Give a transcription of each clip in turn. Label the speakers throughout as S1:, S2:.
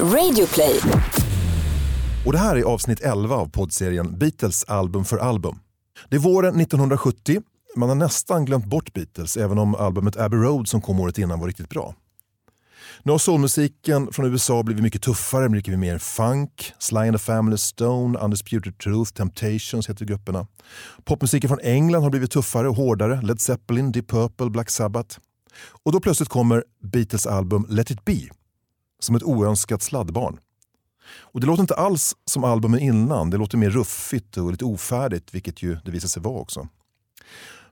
S1: Radioplay.
S2: Och det här är avsnitt 11 av poddserien Beatles album för album. Det är våren 1970. Man har nästan glömt bort Beatles även om albumet Abbey Road som kom året innan var riktigt bra. Nu har soulmusiken från USA blivit mycket tuffare, mycket mer funk. Sly and the Family Stone, Undisputed Truth, Temptations heter grupperna. Popmusiken från England har blivit tuffare och hårdare. Led Zeppelin, Deep Purple, Black Sabbath. Och då plötsligt kommer Beatles album Let it be som ett oönskat sladdbarn. Och det låter inte alls som albumen innan, det låter mer ruffigt och lite ofärdigt, vilket ju det visar sig vara också.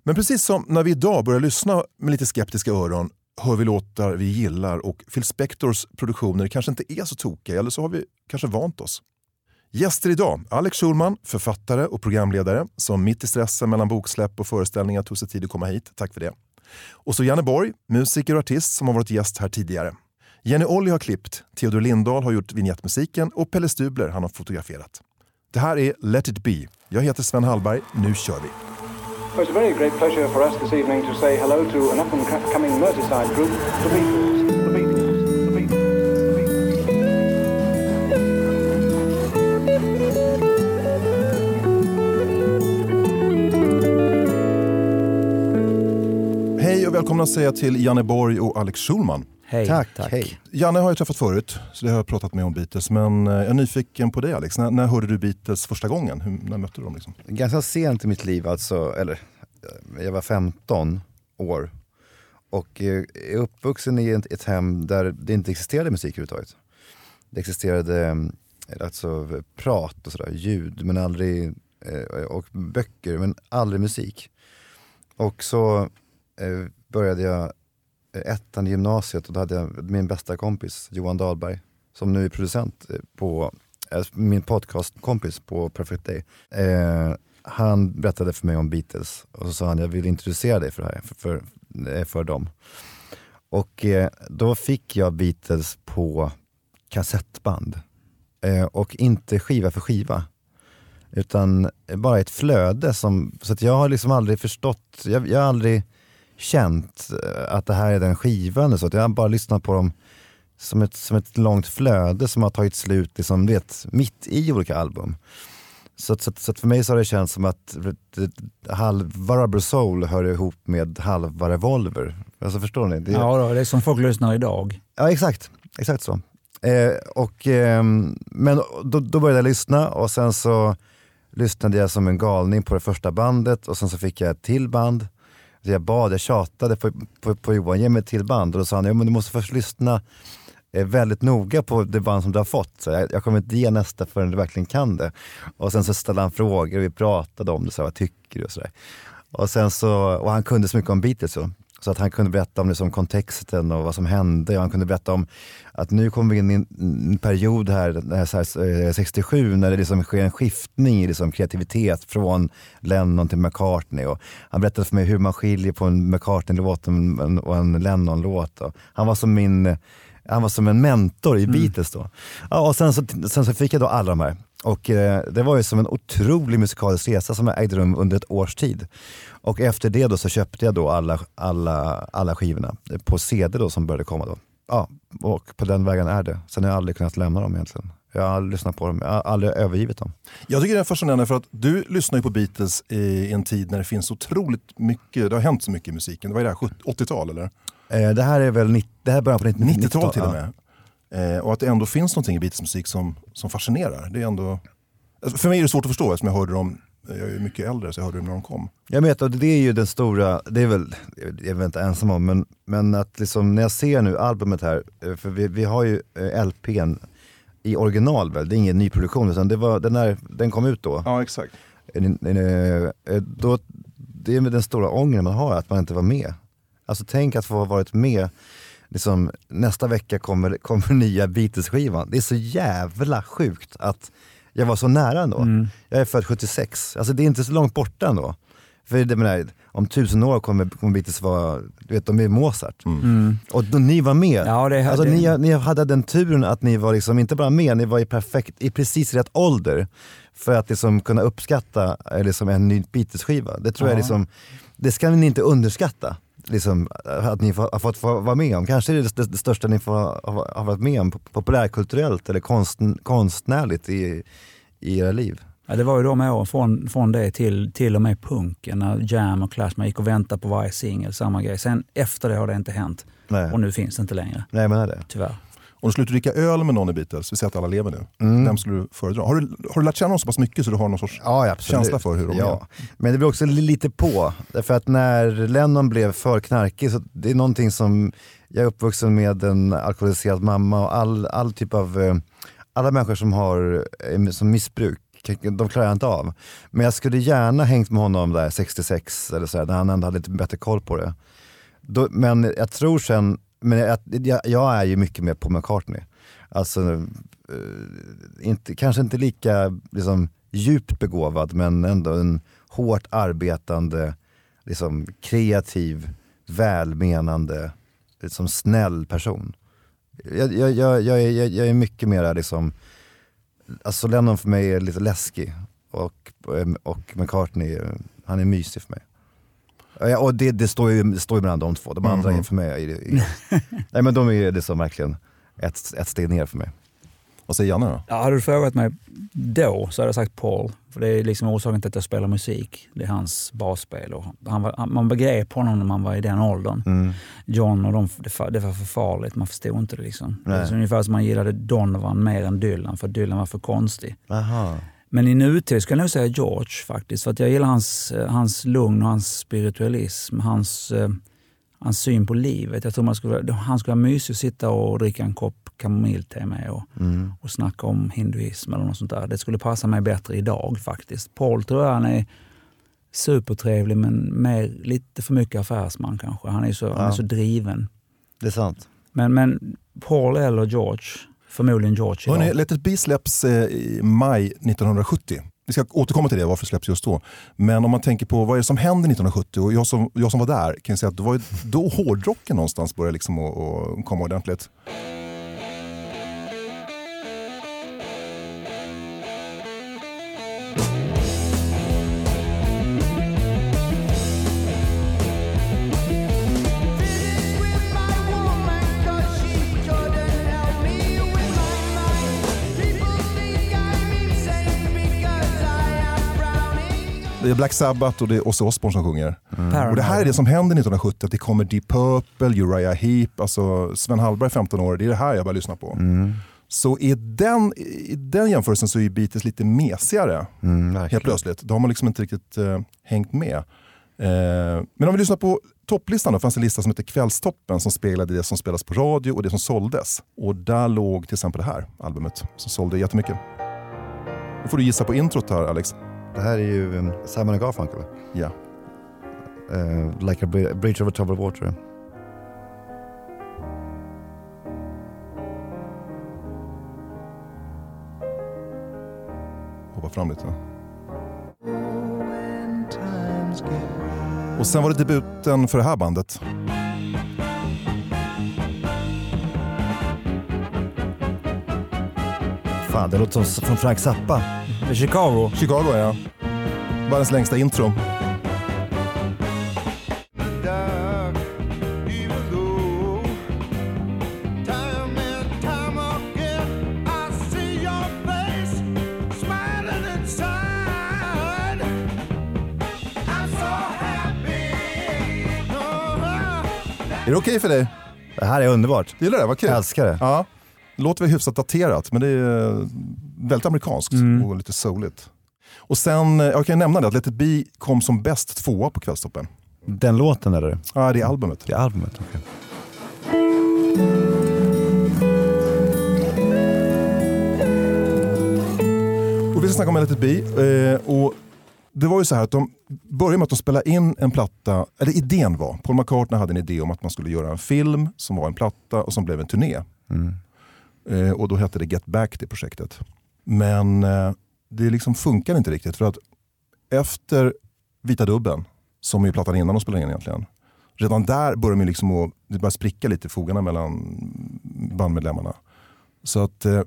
S2: Men precis som när vi idag börjar lyssna med lite skeptiska öron hör vi låtar vi gillar och Phil Spectors produktioner kanske inte är så tokiga, eller så har vi kanske vant oss. Gäster idag, Alex Schulman, författare och programledare som mitt i stressen mellan boksläpp och föreställningar tog sig tid att komma hit. Tack för det. Och så Janne Borg, musiker och artist som har varit gäst här tidigare. Jenny Olli har klippt, Theodor Lindahl har gjort vignettmusiken och Pelle Stubler han har fotograferat. Det här är Let it be. Jag heter Sven Hallberg. Nu kör vi!
S3: Well, it's a very great pleasure for us this evening to say hello to an up and coming Merseyside group. The Beatles. The Beatles.
S2: Hej och välkomna säger jag till Janne Borg och Alex Schulman.
S4: Hej.
S5: Tack, hej.
S2: Janne har jag träffat förut, så det har jag pratat med om Beatles. Men eh, jag är nyfiken på dig Alex. När, när hörde du Beatles första gången? Hur, när mötte du dem? Liksom?
S5: Ganska sent i mitt liv, alltså, eller eh, jag var 15 år. Och eh, är uppvuxen i ett, ett hem där det inte existerade musik överhuvudtaget. Det existerade alltså prat och sådär, ljud men aldrig, och böcker men aldrig musik. Och så började jag ettan i gymnasiet och då hade jag min bästa kompis Johan Dahlberg som nu är producent på, eh, min podcastkompis på Perfect Day. Eh, han berättade för mig om Beatles och så sa han jag vill introducera dig för det här, för, för, eh, för dem. Och eh, då fick jag Beatles på kassettband. Eh, och inte skiva för skiva. Utan bara ett flöde som, så att jag har liksom aldrig förstått, jag, jag har aldrig känt eh, att det här är den skivan. Så att jag har bara lyssnat på dem som ett, som ett långt flöde som har tagit slut liksom, vet, mitt i olika album. Så, så, så för mig så har det känts som att halva Rubber Soul hör ihop med halva Revolver. Alltså förstår ni? Det,
S4: Ja, då, det är som folk lyssnar idag.
S5: Ja, exakt. Exakt så. Eh, och, ehm, men då, då började jag lyssna och sen så lyssnade jag som en galning på det första bandet och sen så fick jag ett till band. Så jag bad, jag tjatade på, på, på Johan, ge mig ett till band. Och då sa han, ja, men du måste först lyssna eh, väldigt noga på det band som du har fått. Så jag, jag kommer inte ge nästa förrän du verkligen kan det. Och sen så ställde han frågor och vi pratade om det, så här, vad tycker du och sådär. Och, sen så, och han kunde så mycket om Beatles. Så. Så att han kunde berätta om liksom kontexten och vad som hände. Och han kunde berätta om att nu kommer vi in i en period här, här, så här eh, 67, när det liksom sker en skiftning i liksom kreativitet från Lennon till McCartney. Och han berättade för mig hur man skiljer på en McCartney-låt och en, Lennon-låt. Han var som min han var som en mentor i Beatles då. Ja, och sen så, sen så fick jag då alla de här. Och eh, det var ju som en otrolig musikalisk resa som ägde rum under ett års tid. Och efter det då så köpte jag då alla, alla, alla skivorna på CD då som började komma då. Ja, och på den vägen är det. Sen har jag aldrig kunnat lämna dem egentligen. Jag har lyssnat på dem, jag har aldrig övergivit dem.
S2: Jag tycker det är fascinerande för att du lyssnar ju på Beatles i en tid när det finns otroligt mycket, det har hänt så mycket i musiken. Det var ju det här 70 80-tal eller?
S5: Eh, det här är väl 90, det här är början på 90
S2: 90-tal till och med. Eh, och att det ändå finns någonting i Beatles-musik som, som fascinerar. Det är ändå, alltså för mig är det svårt att förstå eftersom jag hörde dem, jag är mycket äldre så jag hörde dem när de kom.
S5: Jag vet, och det är ju den stora, det är väl, jag är väl inte ensam om, men, men att liksom när jag ser nu albumet här, eh, för vi, vi har ju eh, LPn i original väl, det är ingen nyproduktion utan det var, den, är, den kom ut då.
S2: Ja exakt.
S5: Eh, då. Det är med den stora ångern man har, att man inte var med. Alltså tänk att få ha varit med, liksom, nästa vecka kommer, kommer nya Beatles-skivan. Det är så jävla sjukt att jag var så nära ändå. Jag är född 76, alltså det är inte så långt borta ändå. För det menar, om tusen år kommer, kommer Beatles vara, du vet de är Mozart. Och då, ni var med.
S4: Ja, det-
S5: alltså,
S4: det-
S5: ni, ni hade den turen att ni var liksom, inte bara med, ni var i perfekt, i precis rätt ålder. För att liksom kunna uppskatta eh, liksom en ny Beatles-skiva. Det tror jag liksom, det ska ni inte underskatta. Liksom, att ni har fått få vara med om. Kanske är det det, största ni får, har, varit med om populärkulturellt eller konst, konstnärligt i, i era liv.
S4: Ja, det var ju de åren från, från det till, till och med punken, när Jam och Clash, man gick och väntade på varje singel, samma grej. Sen efter det har det inte hänt.
S5: Nej.
S4: Och nu finns det inte längre,
S5: Nej men det.
S4: tyvärr.
S2: Om du skulle dricka öl med någon i Beatles, vi säger att alla lever nu,
S5: Mm.
S2: vem skulle du föredra? Har du, har du lärt känna dem så pass mycket så du har någon sorts
S5: Ja,
S2: känsla för hur de
S5: ja. Men det blir också li- lite på. Därför att när Lennon blev för knarkig, så det är någonting som, jag är uppvuxen med en alkoholiserad mamma och all, all typ av, eh, alla människor som har eh, som missbruk, de klarar jag inte av. Men jag skulle gärna hängt med honom där 66 eller så när han ändå hade lite bättre koll på det. Då, men jag tror sen, men jag, jag, jag är ju mycket mer på McCartney. Alltså, eh, inte, kanske inte lika liksom, djupt begåvad men ändå en hårt arbetande, liksom, kreativ, välmenande, liksom, snäll person. Jag, jag, jag, jag, är, jag är mycket mer liksom, alltså Lennon för mig är lite läskig och, och McCartney, han är mysig för mig. Ja, och det, det, står ju, det står ju mellan de två, de andra är för mig, är, är, nej men de är liksom verkligen ett, ett steg ner för mig.
S2: Vad säger Janne då?
S4: Ja, hade du frågat mig då så hade jag sagt Paul. För det är liksom orsaken till att jag spelar musik. Det är hans basspel. Och han var, man begrep honom när man var i den åldern.
S5: Mm.
S4: John och de, det, fa- det var för farligt, man förstod inte det. Liksom. Det är ungefär som man gillade Donovan mer än Dylan, för Dylan var för konstig.
S5: Aha.
S4: Men i nutid skulle jag nog säga George faktiskt. För att jag gillar hans, eh, hans lugn och hans spiritualism. Hans, eh, hans syn på livet. Jag tror man skulle, han skulle vara mysig att sitta och dricka en kopp kamomillte med och,
S5: Mm.
S4: och snacka om hinduism eller något sånt där. Det skulle passa mig bättre idag faktiskt. Paul tror jag han är supertrevlig men mer, lite för mycket affärsman kanske. Han är så, han är
S5: Ja.
S4: så driven.
S5: Det är sant.
S4: Men, men Paul eller George, förmodligen George idag.
S2: Let it be släpps eh, i maj 1970. Vi ska återkomma till det, varför det släpps just då. Men om man tänker på vad är det som händer 1970 och jag som, jag som var där kan jag säga att det var då hårdrocken någonstans började liksom att, att komma ordentligt. Det är Black Sabbath och det är Ozzy Osbourne som sjunger. Och det här är det som händer 1970, att det kommer Deep Purple, Uriah Heep, alltså Sven Hallberg 15 år, det är det här jag börjar lyssna på.
S5: Mm.
S2: Så i den, i den jämförelsen så är Beatles lite mesigare
S5: Mm,
S2: helt plötsligt. Då har man liksom inte riktigt eh, hängt med. Eh, men om vi lyssnar på topplistan då, fanns en lista som heter Kvällstoppen som speglade det som spelas på radio och det som såldes. Och där låg till exempel det här albumet som sålde jättemycket. Nu får du gissa på introt här Alex.
S5: Det här är ju um, Simon Garfunkel.
S2: Ja.
S5: Uh, like a bri- bridge over troubled water.
S2: Hoppa fram lite. Och sen var det debuten för det här bandet.
S5: Fan, det låter som från Frank Zappa.
S4: Chicago.
S2: Chicago ja. Världens längsta intro. Är det okej för dig?
S5: Det här är underbart.
S2: Gillar det? Vad kul.
S5: Jag älskar det.
S2: Ja. Låter väl hyfsat daterat men det är väldigt amerikanskt
S4: Mm.
S2: och lite souligt. Och sen, eh, jag kan nämna det att Let it be kom som bäst tvåa på Kvällstoppen.
S5: Den låten eller?
S2: Ja, det är albumet.
S5: Det är albumet. okej.
S2: Och vi ska snacka om Let it be. Eh, och det var ju så här att de började med att de spelade in en platta, eller idén var, Paul McCartney hade en idé om att man skulle göra en film som var en platta och som blev en turné.
S5: Mm.
S2: Eh, och då hette det Get Back det projektet. Men eh, det liksom funkar inte riktigt för att efter Vita Dubben, som är plattan innan de spelade in egentligen, redan där börjar de liksom att, det börjar spricka lite i fogarna mellan bandmedlemmarna. Så att eh,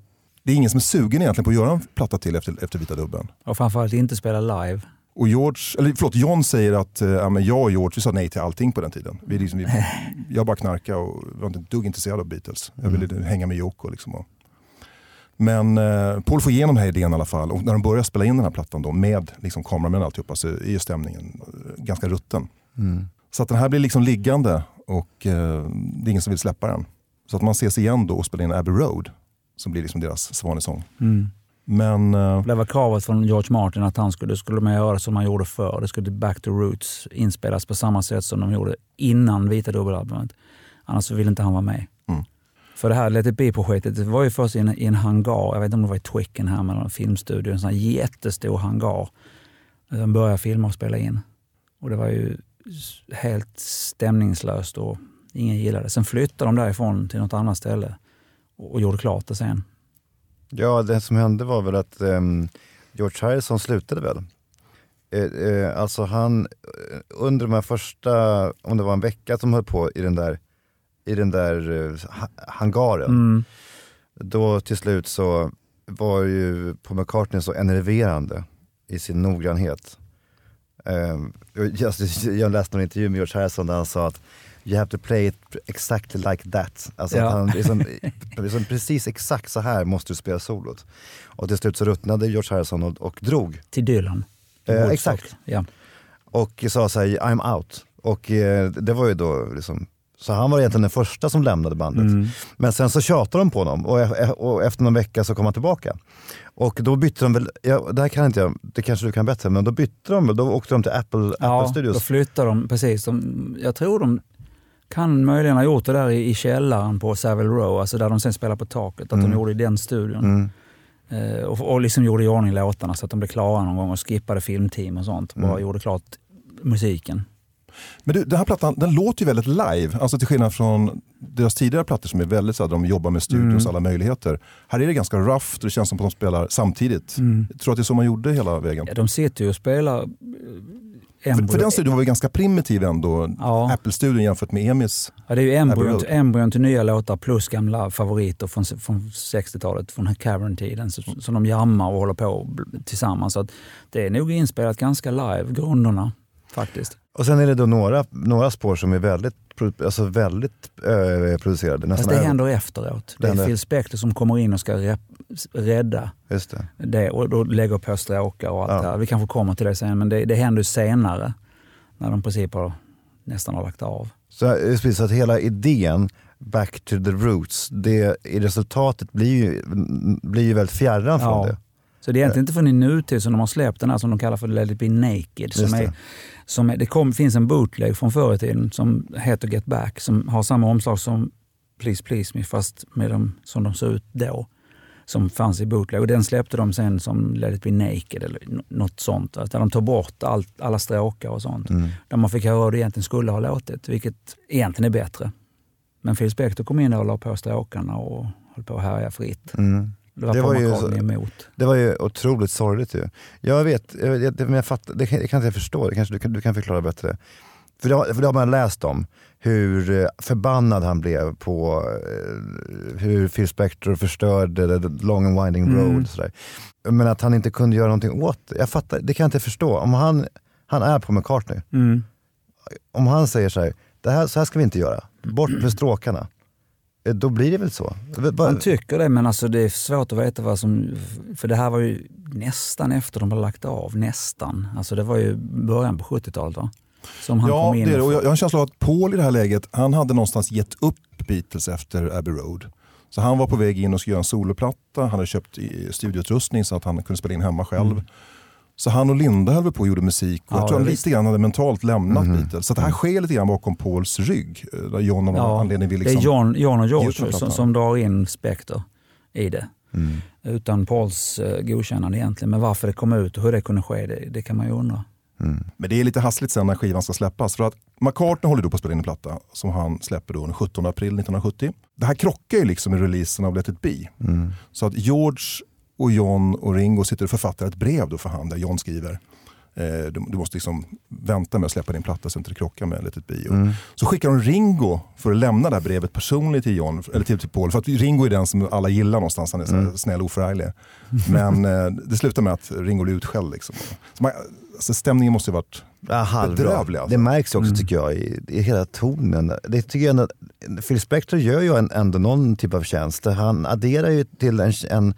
S2: det är ingen som är sugen egentligen på att göra en platta till efter, efter Vita Dubben.
S4: Och framförallt inte spela live.
S2: Och George, eller förlåt, John säger att eh, jag och George vi sa nej till allting på den tiden. Vi, liksom, vi, jag bara knarkade och var inte ett dugg intresserad av Beatles. Jag ville hänga med Yoko. Liksom, och. Men eh, Paul får igenom den här idén i alla fall och när de börjar spela in den här plattan då, med liksom, kameramän och alltihopa så är ju stämningen eh, ganska rutten. Så att den här blir liksom liggande och eh, det är ingen som vill släppa den. Så att man ses igen då och spelar in Abbey Road som blir liksom deras svanesång.
S4: Mm.
S2: Men eh,
S4: Det var kravet från George Martin att han skulle, skulle man göra som man gjorde förr. Det skulle Back to Roots inspelas på samma sätt som de gjorde innan Vita dubbelalbumet. Annars ville inte han vara med. För det här Let it be-projektet det var ju först i en, i en hangar, jag vet inte om det var i Twickenham eller en filmstudio, en sån här jättestor hangar. De började filma och spela in. Och det var ju helt stämningslöst och ingen gillade det. Sen flyttade de därifrån till något annat ställe och, och gjorde klart det sen.
S5: Ja, det som hände var väl att um, George Harrison slutade väl. Eh, eh, alltså han, eh, under de här första, om det var en vecka som höll på i den där, i den där eh, ha- hangaren,
S4: Mm.
S5: då till slut så var ju Paul McCartney så enerverande i sin noggrannhet. Um, jag, jag läste en intervju med George Harrison där han sa att You have to play it exactly like that. Alltså
S4: Ja.
S5: att han, liksom, liksom, precis exakt så här måste du spela solot. Och till slut så ruttnade George Harrison och, och drog.
S4: Till Dylan.
S5: Eh, exakt.
S4: Ja.
S5: Och sa så här, I'm out. Och eh, det var ju då liksom, så han var egentligen den första som lämnade bandet.
S4: Mm.
S5: Men sen så tjatade de på honom och, e- och efter någon vecka så kom han tillbaka. Och då bytte de väl, ja, det här kan inte jag, det kanske du kan bättre, men då bytte de väl, då åkte de till Apple, Apple
S4: Ja, då
S5: Studios.
S4: flyttar de, precis. De, jag tror de kan möjligen ha gjort det där i, i källaren på Savile Row, alltså där de sen spelar på taket. Att de gjorde i den studion.
S5: Mm.
S4: Eh, och, och liksom gjorde i ordning låtarna så att de blev klara någon gång och skippade filmteam och sånt. Bara gjorde klart musiken.
S2: Men du, den här plattan den låter ju väldigt live, alltså till skillnad från deras tidigare plattor som är väldigt så här, de jobbar med studions alla möjligheter. Här är det ganska rough och det känns som att de spelar samtidigt. Jag tror att det är så man gjorde hela vägen.
S4: Ja, de sitter ju och spelar eh,
S2: För,
S4: embryo.
S2: för den studion var ju ganska primitiv ändå,
S4: Ja.
S2: Apple-studion jämfört med Emis.
S4: Ja, det är ju embryon, embryon till nya låtar plus gamla favoriter från, från 60-talet, från Cavern-tiden. Som de jammar och håller på tillsammans. Så att det är nog inspelat ganska live, grunderna faktiskt.
S5: Och sen är det då några, några spår som är väldigt, alltså väldigt eh, producerade. Nästan
S4: Fast det händer efteråt. Det är
S5: händer-
S4: Phil Spector som kommer in och ska rep, rädda
S5: Just det.
S4: det och då lägger på stråkar och allt
S5: Ja.
S4: det här. Vi kanske kommer till det sen, men det, det händer senare. När de i princip har, nästan har lagt av.
S5: Så, eh, precis, så att hela idén, back to the roots, det, i resultatet blir ju, blir ju väldigt fjärran från
S4: Ja.
S5: det.
S4: Så det är egentligen inte förrän i nutid som de har släppt den här som de kallar för Let it be naked. Som
S5: Just
S4: är,
S5: det.
S4: Som det kom, finns en bootleg från förr i tiden som heter Get Back som har samma omslag som Please Please Me fast med dem som de såg ut då. Som fanns i bootleg. Och den släppte de sen som Let it be naked eller något sånt. Där de tog bort allt, alla stråkar och sånt.
S5: Mm.
S4: Där man fick höra hur det egentligen skulle ha låtit, vilket egentligen är bättre. Men Phil Spector kom in där och la på stråkarna och höll på att härja fritt.
S5: Mm.
S4: Det var,
S5: Det
S4: Paul
S5: var ju så-
S4: emot.
S5: Det var ju otroligt sorgligt ju. Jag vet, jag, jag, men jag fattar, det, kan- kan inte jag förstå, det kanske du kan, du kan förklara bättre. För det, har, för det har man läst om, hur eh, förbannad han blev på eh, hur Phil Spector förstörde The Long and Winding
S4: Mm.
S5: Road. Och sådär. Men att han inte kunde göra någonting åt det. Jag fattar, det kan jag inte förstå. Om han, han är på McCartney,
S4: Mm.
S5: om han säger så här, det här, så här ska vi inte göra, bort med stråkarna. Eh, Då blir det väl så?
S4: Man tycker det, men alltså det är svårt att veta vad som... För det här var ju nästan efter de hade lagt av. Nästan. Alltså det var ju början på 70-talet va? Som han
S2: Ja,
S4: kom
S2: det
S4: in
S2: är det.
S4: och-
S2: jag, jag har en känsla av att Paul i det här läget, han hade någonstans gett upp Beatles efter Abbey Road. Så han var på väg in och skulle göra en soloplatta. Han hade köpt studioutrustning så att han kunde spela in hemma själv. Så han och Linda höll på och gjorde musik och
S4: Ja,
S2: jag tror han lite grann hade mentalt lämnat Beatles. Så det här sker lite grann bakom Pauls rygg. eh, Där John av
S4: Ja,
S2: anledning vill
S4: Det
S2: liksom...
S4: är John, John och George som, som drar in Spector i det. Utan Pauls uh, godkännande egentligen. Men varför det kom ut och hur det kunde ske, det, det kan man ju undra.
S2: Men det är lite hassligt sen när skivan ska släppas. För att McCartney håller då på att spela in en platta som han släpper då den 17 april 1970. Det här krockar ju liksom med releasen av Let it be. Så att George och John och Ringo sitter och författar ett brev då för hand där John skriver Eh, du, du, måste liksom vänta med att släppa din platta så att det inte krockar med Let it be.
S5: Mm.
S2: Så skickar de Ringo för att lämna det här brevet personligen till, John, eller till, till Paul. För att Ringo är den som alla gillar någonstans, han är så mm. snäll och oförarglig. Men eh, det slutar med att Ringo blir utskälld. Liksom. Så man, alltså, stämningen måste ju varit
S5: ja, bedrövlig. Alltså. Det märks också mm. tycker jag i, i, hela tonen. Det tycker jag Phil Spector gör ju ändå någon typ av tjänst. Han adderar ju till en, en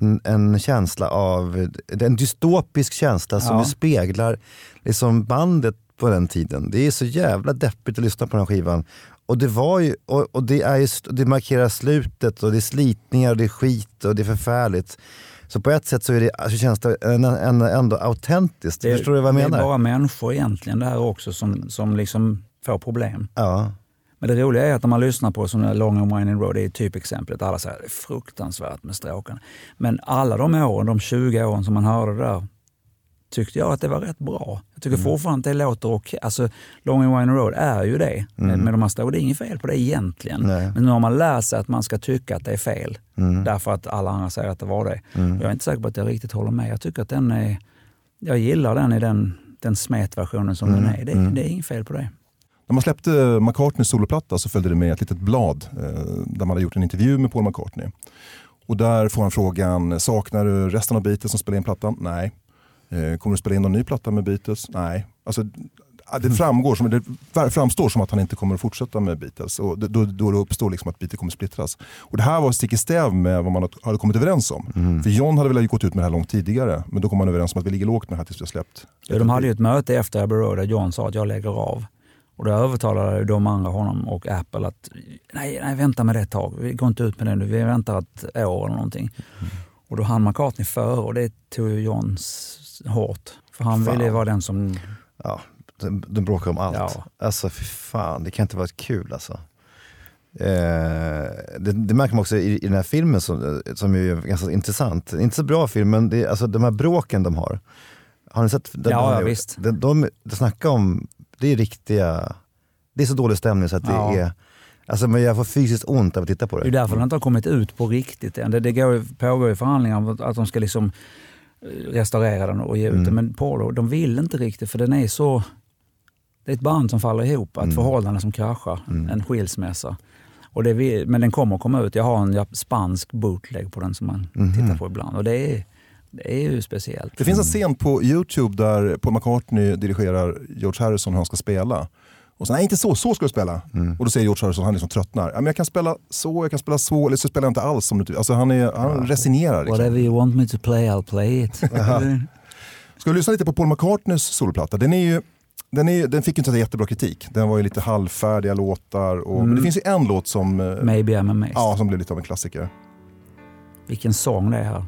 S5: en, en känsla av, en dystopisk känsla som ja. speglar liksom bandet på den tiden. Det är så jävla deppigt att lyssna på den skivan. Och det, var ju, och, och det, är just, det markerar slutet och det är slitningar och det är skit och det är förfärligt. Så på ett sätt så är det, alltså känns det ändå autentiskt. Det, Förstår du vad jag menar?
S4: Det är bara människor egentligen det här också som, som liksom får problem.
S5: Ja.
S4: Men det roliga är att när man lyssnar på som Long and Winding Road, det är typexemplet. Alla säger att det är fruktansvärt med stråkarna. Men alla de åren, de 20 åren som man hörde det där, tyckte jag att det var rätt bra. Jag tycker mm. fortfarande att det låter okej. Alltså, Long and Winding Road är ju det. Mm. Men de här stråkarna, det är inget fel på det egentligen. Nej. Men nu har man lärt sig att man ska tycka att det är fel. Mm. Därför att alla andra säger att det var det. Mm. Jag är inte säker på att jag riktigt håller med. Jag tycker att den är... Jag gillar den i den, den smetversionen som den mm. är. Det, mm. det är inget fel på det.
S2: När man släppte McCartneys soloplatta så följde det med ett litet blad eh, där man hade gjort en intervju med Paul McCartney. Och där får han frågan, saknar du resten av Beatles som spelar in plattan? Nej. Eh, kommer du spela in någon ny platta med Beatles? Nej. Alltså, det, framgår som, det framstår som att han inte kommer att fortsätta med Beatles. Och då, då det uppstår liksom att Beatles kommer att splittras. Och det här var stick i stäv med vad man hade kommit överens om. Mm. För John hade velat gått ut med det här långt tidigare. Men då kom man överens om att vi ligger lågt med det här tills vi har släppt.
S4: Ja, de hade ju ett möte efter Abbey Road där John sa att jag lägger av. Och då övertalade de andra honom och Apple att nej, nej vänta med det ett tag. Vi går inte ut med det nu. Vi väntar ett år eller någonting. Mm. Och då hann McCartney före och det tog Johns hårt. För han fan. ville vara den som...
S5: Ja, de, de bråkar om allt. Ja. Alltså fy fan, det kan inte vara kul alltså. Eh, det, det, märker man också i, i den här filmen som, som är ganska intressant. Inte så bra film, men det, alltså, de här bråken de har. Har ni sett? Den,
S4: ja, ja, visst.
S5: De, de, de snackar om det är riktiga, det är så dålig stämning så att det ja. är Alltså men jag får fysiskt ont av att titta på det.
S4: Det är därför det inte har kommit ut på riktigt än. Det, det går, pågår ju förhandlingar om att de ska liksom eh, restaurera den och ge ut mm. den. Men Polo, de vill inte riktigt för den är så... Det är ett band som faller ihop, ett mm. förhållande som kraschar, mm. en skilsmässa. Och det, men den kommer att komma ut. Jag har en spansk bootleg på den som man mm. tittar på ibland. Och det är, det är ju speciellt.
S2: Det finns en scen på Youtube där Paul McCartney dirigerar George Harrison hur han ska spela. Och så, nej inte så, så ska du spela. Mm. Och då säger George Harrison, han liksom tröttnar. Ja, men jag kan spela så, jag kan spela så, eller så spelar jag inte alls. Som du, alltså han, är, han ja. resignerar.
S4: Liksom. Whatever you want me to play, I'll play it.
S2: ska vi lyssna lite på Paul McCartneys soloplatta? Den, är ju, den, är, den fick ju inte jättebra kritik. Den var ju lite halvfärdiga låtar. Och, mm. Men det finns ju en låt som, eh,
S4: Maybe I'm amazed.
S2: Ja, som blev lite av en klassiker.
S4: Vilken sång det är här.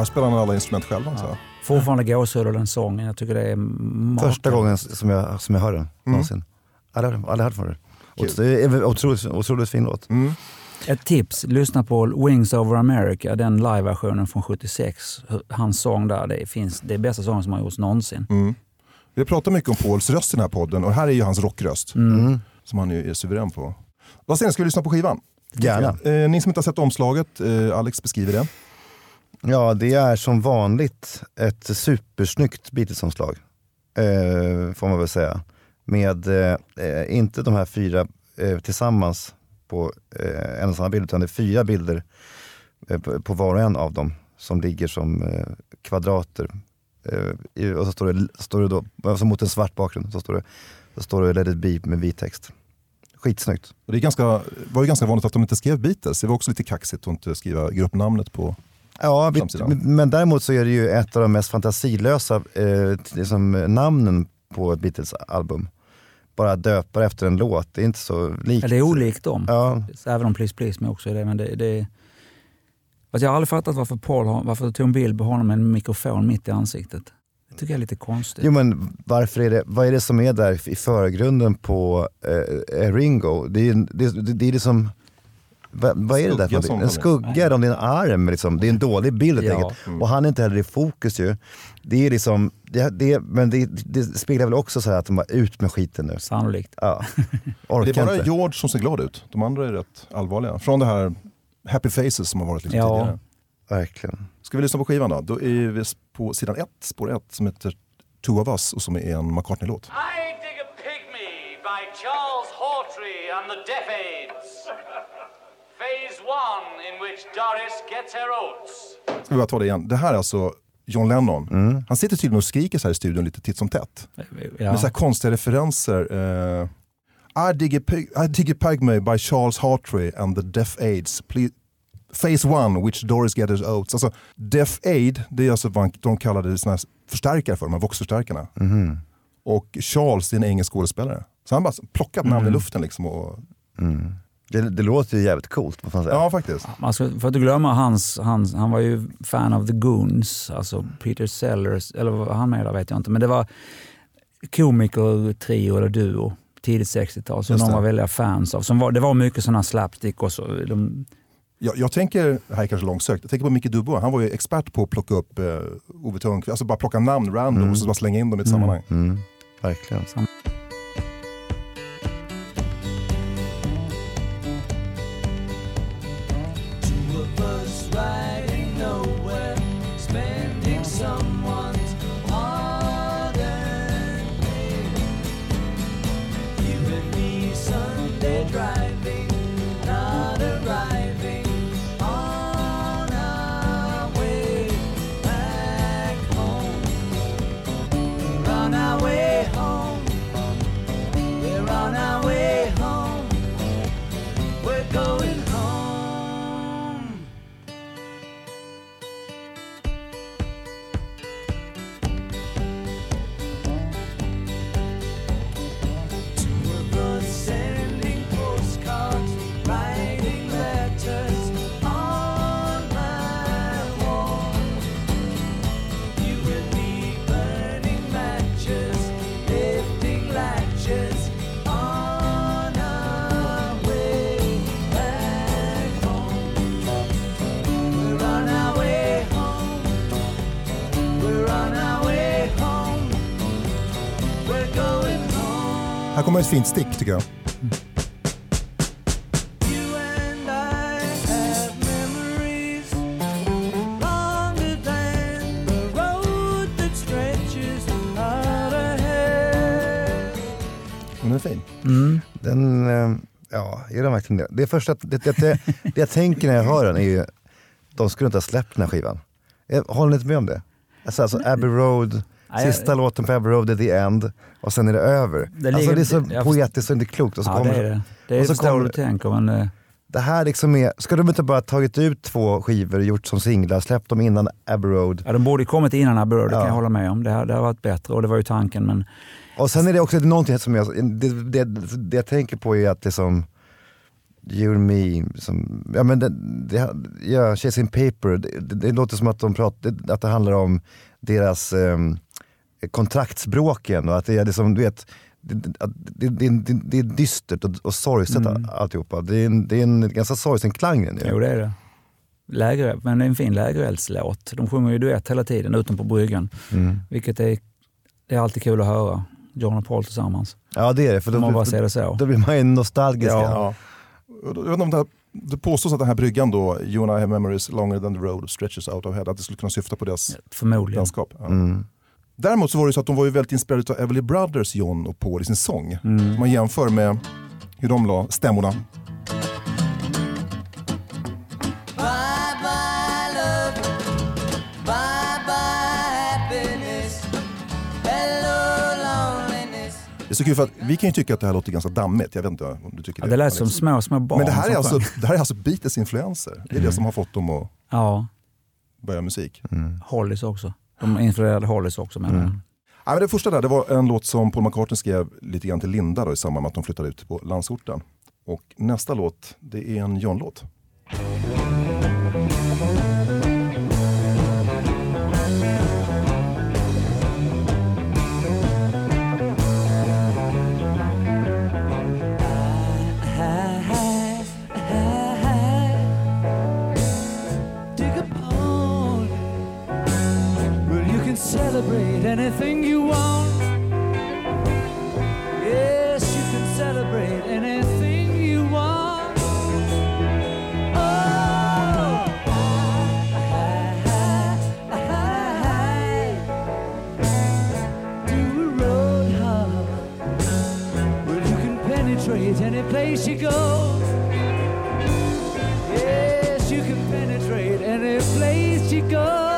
S2: Här spelar han alla instrument själv. Ja. Så.
S4: Fortfarande gåshud av den sången. Jag tycker det är
S5: makalöst. Första gången som jag, som jag hör den mm. någonsin. Aldrig, aldrig hört för det. Är otroligt, otroligt fin låt. Mm.
S4: Ett tips, lyssna på Wings over America, den live-versionen från 76. Hans sång där, det, finns, det är bästa sången som har gjorts någonsin.
S2: Mm. Vi har pratat mycket om Pauls röst i den här podden och här är ju hans rockröst. Mm. Som han är suverän på. Vad säger ni, ska vi lyssna på skivan?
S5: Gärna.
S2: Eh, ni som inte har sett omslaget, eh, Alex beskriver det.
S5: Ja, det är som vanligt ett supersnyggt Beatles-omslag. Eh, får man väl säga. Med, eh, inte de här fyra eh, tillsammans på eh, en och samma bild, utan det är fyra bilder eh, på, på, var och en av dem som ligger som eh, kvadrater. Eh, och så står det, står det då, alltså mot en svart bakgrund, så står det, så står det Let it be med vit text. Skitsnyggt.
S2: Det är ganska, var ju ganska vanligt att de inte skrev Beatles. Det var också lite kaxigt att inte skriva gruppnamnet på
S5: Ja, men däremot så är det ju ett av de mest fantasilösa eh, liksom, namnen på ett Beatles-album. Bara döpa efter en låt, det är inte så likt.
S4: Ja, det är olikt dem.
S5: Ja,
S4: Även om Please Please Me också är det. Men det, det Fast jag har aldrig fattat varför Paul har, varför tog en bild på honom med en mikrofon mitt i ansiktet. Det tycker jag är lite konstigt.
S5: jo men varför är det, vad är det som är där i förgrunden på eh, Ringo? Det är, det, det, det är liksom, vad, vad är det där för? En skugga om din arm, liksom. det är en dålig bild helt
S4: Ja.
S5: enkelt. Och han är inte heller i fokus ju. Det är liksom, det, det, men det, det speglar väl också så här att de var ut med skiten nu.
S4: Sannolikt.
S5: Ja.
S2: Det
S5: Orkar
S2: är bara
S5: inte.
S2: George som ser glad ut. De andra är rätt allvarliga. Från det här Happy Faces som har varit lite
S4: Ja.
S2: tidigare.
S5: Verkligen.
S2: Ska vi lyssna på skivan då? Då är vi på sidan ett, spår ett, som heter Two of Us och som är en McCartney-låt.
S1: I Dig a Pygmy by Charles Hawtrey and the Deaf. Phase one in which Doris gets her oats.
S2: Ska vi bara ta det igen. Det här är alltså John Lennon. Han sitter tydligen och skriker så här i studion lite titt som tätt.
S4: Ja.
S2: Med så här konstiga referenser. Eh, I, dig a pig, I dig a pygmy by Charles Hartrey and the Deaf Aids. Please, Phase one, which Doris Getters Oats. Alltså, Deaf Aid, det är alltså vad de kallade såna här förstärkare för, de här voxförstärkarna. Och Charles, det är en engelsk skådespelare. Så han bara plockat namn i luften liksom. Och,
S5: Det, det låter ju jävligt coolt. Vad fan säger.
S2: ja, faktiskt.
S4: Man ska, för att inte glömma hans, hans, han var ju fan av The Goons, alltså Peter Sellers, eller vad han med där vet jag inte. Men det var komiker, trio eller duo, tidigt 60-tal, som de var väldiga fans av. Som var, det var mycket sådana slapstick och så. De,
S2: Jag, jag tänker, det här är kanske långsökt, jag tänker på Micke Dubois. Han var ju expert på att plocka upp eh, Ove Thörnqvist, alltså bara plocka namn random och så bara slänga in dem i ett sammanhang.
S5: Mm, verkligen.
S2: Kommer ett fint stick tycker jag.
S6: Ahead.
S2: Den är fin.
S5: Den, eh, ja, är den verkligen det? Det, är första, det, det, det, det jag tänker när jag hör den är ju, de skulle inte ha släppt den här skivan. Eh, Håller ni inte med om det? Alltså, alltså Abbey Road, sista låten på Abbey Road är the end och sen är det över.
S4: Det
S5: alltså det är så
S4: jag
S5: poetiskt så det är inte klokt. Och så
S4: ja,
S5: kommer,
S4: det är det. Det är
S5: och så kommer-
S4: du tänker, men eh,
S5: Det här liksom är, ska de inte bara tagit ut två skivor, gjort som singlar, släppt dem innan Abbey Road?
S4: ja, de borde kommit innan Abbey Road, det
S5: Ja.
S4: kan jag hålla med om. Det, här- det har varit bättre och det var ju tanken. Men
S5: Och sen är det också någonting som jag, det, det, det jag tänker på är att det som You and me, som, ja men det, det, ja, Chasing Paper, det, det, låter som att de pratar, att det handlar om deras um, kontraktsbråken och att det är liksom, du vet, det, det, att det, det, är dystert och, och sorgset alltihopa. Det är, en, det är en ganska sorgsen klang ju.
S4: jo, det är det. Läger, men det är en fin lägereldslåt. De sjunger ju duett hela tiden, utom på bryggan.
S5: Mm.
S4: Vilket är, det är alltid kul att höra. John och Paul tillsammans.
S5: Ja det är det, för
S4: Om man
S5: då,
S4: bara
S5: då,
S4: ser det så.
S5: då blir man ju nostalgisk.
S4: Ja.
S5: Ja.
S2: Jag vet inte om det, här, det påstås att den här bryggan då, You and I have memories longer than the road stretches out of head, att det skulle kunna syfta på deras
S4: Förmodligen.
S2: landskap. Ja.
S5: Mm.
S2: Däremot så var det så att de var ju väldigt inspirerade av Everly Brothers, John och Paul i sin sång.
S4: Mm.
S2: Man jämför med hur de la stämmorna. Det är så kul för att vi kan ju tycka att det här låter ganska dammigt, jag vet inte om du tycker
S4: Ja,
S2: det.
S4: det lät som små, små barn
S2: Men det här är alltså, det här är alltså Beatles influenser. Det är
S4: Mm.
S2: det som har fått dem att...
S4: Ja.
S2: börja musik.
S4: Hollies också. De influerade Hollies också menar jag. Mm.
S2: Ja, men det första där det var en låt som Paul McCartney skrev lite grann till Linda då, i samband med att de flyttade ut på landsorten. Och nästa låt, det är en John-låt.
S6: Mm. Place you go. Yes, you can penetrate any place you go.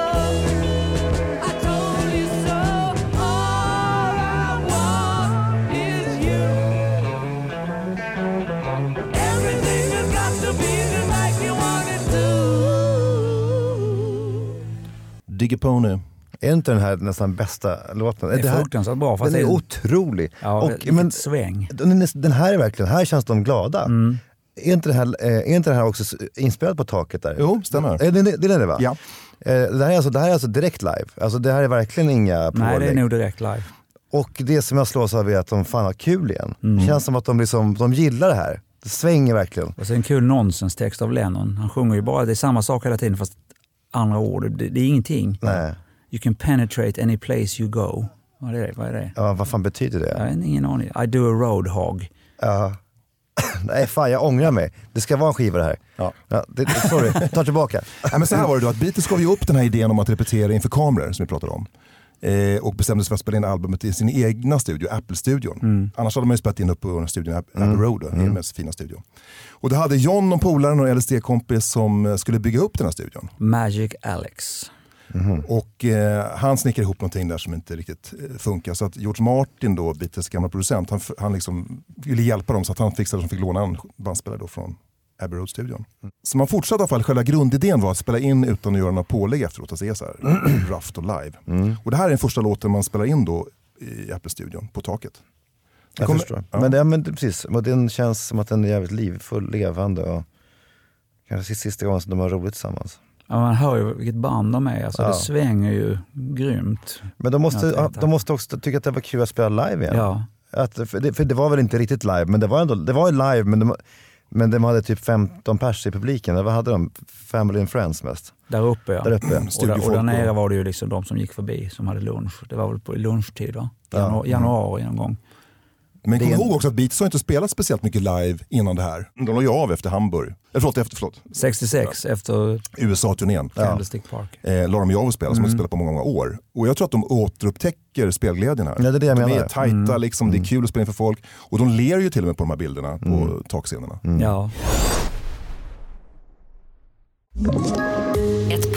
S6: I
S5: Är inte den här nästan bästa låten?
S4: Det är
S5: här,
S4: fruktansvärt bra. Fast
S5: Den är
S4: det
S5: otrolig.
S4: Ja,
S5: och, men,
S4: sväng.
S5: den, är- den här är verkligen, här känns de glada.
S4: Mm.
S5: Är, inte det här, eh, är inte den här också inspelad på taket där?
S2: Jo, stämmer.
S5: Eh, Det, det, det är det va?
S2: Ja.
S5: Eh, Det här, är alltså, det här är alltså direkt live. Alltså det här är verkligen inga
S4: Nej, det är
S5: pålägg.
S4: nog direkt live.
S5: Och det som jag slås av är att de fan har kul igen.
S4: Mm.
S5: Det känns som att de, liksom, de gillar det här. Det svänger verkligen.
S4: Och så en kul nonsenstext av Lennon. Han sjunger ju bara, det är samma sak hela tiden fast andra ord. Det, det är ingenting.
S5: Nej.
S4: You can penetrate any place you go. Vad är det? Vad är det?
S5: Ja, vad fan betyder det?
S4: Jag har ingen aning. I do a roadhog.
S5: Ja. Nej fan jag ångrar mig. Det ska vara en skiva det här.
S2: Ja.
S5: det, sorry, ta tillbaka.
S2: Nej, men så här var det då, att Beatles gav ju upp den här idén om att repetera inför kameror som vi pratade om. Eh, och bestämde sig för att spela in albumet i sin egna studio, Apple-studion. Annars hade man ju spelat in upp på studion App- Apple Road, då, mm. mest fina studio. Och då hade John och polaren och LSD-kompis som skulle bygga upp den här studion.
S4: Magic Alex.
S2: Och eh, han snickrar ihop någonting där som inte riktigt eh, funkar. Så att George Martin, då, Beatles gamla producent, han, han liksom ville hjälpa dem så att han fixade att de fick låna en bandspelare då från Abbey Road-studion. Så man fortsatte i alla fall, själva grundidén var att spela in utan att göra några pålägg efteråt. Alltså det är så här rough och live. Och det här är den första låten man spelar in då i Apple-studion, på taket.
S5: Jag
S2: kommer-
S5: förstår.
S2: ja.
S5: Men, det, men precis, och den känns som att den är jävligt livfull, levande och kanske sista gången som de har roligt tillsammans.
S4: Ja, man hör ju vilket band de är. Alltså,
S5: Ja.
S4: Det svänger ju grymt.
S5: Men de måste, ja, de måste också tycka att det var kul att spela live igen.
S4: Ja.
S5: Att, för, det, för det var väl inte riktigt live, men det var ändå det var live men de, men de hade typ 15 pers i publiken. Vad hade de? Family and friends mest?
S4: Där uppe ja.
S5: Där uppe.
S4: Och där, och där nere var det ju liksom de som gick förbi som hade lunch. Det var väl på lunchtid va?
S5: Ja.
S4: Janu- januari någon gång.
S2: Men kom ihåg också att Beatles har inte spelat speciellt mycket live innan det här. De la ju av efter Hamburg. Eller förlåt, efter, förlåt.
S4: 66 efter
S2: USA-turnén.
S4: Candlestick Park.
S2: eh, la de ju av att spela som de
S5: Mm.
S2: inte spelat på många, många år. Och jag tror att de återupptäcker spelglädjen här.
S5: Ja, det är det jag
S2: de
S5: menar.
S2: är tajta, liksom, det är kul att spela inför folk. Och de ler ju till och med på de här bilderna på
S5: Mm.
S2: takscenerna.
S4: Ja.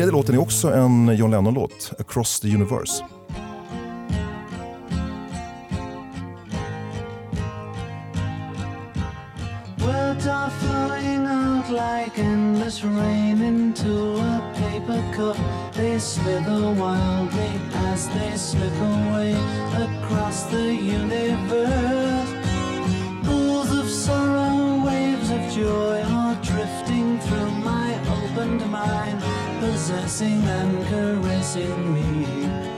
S2: Tredje låten är också en John Lennon-låt, Across the Universe.
S6: Like endless rain into a paper cup. They slither wildly as they slip away across the universe. Sorrow, waves of joy are drifting through my opened mind, possessing and caressing me.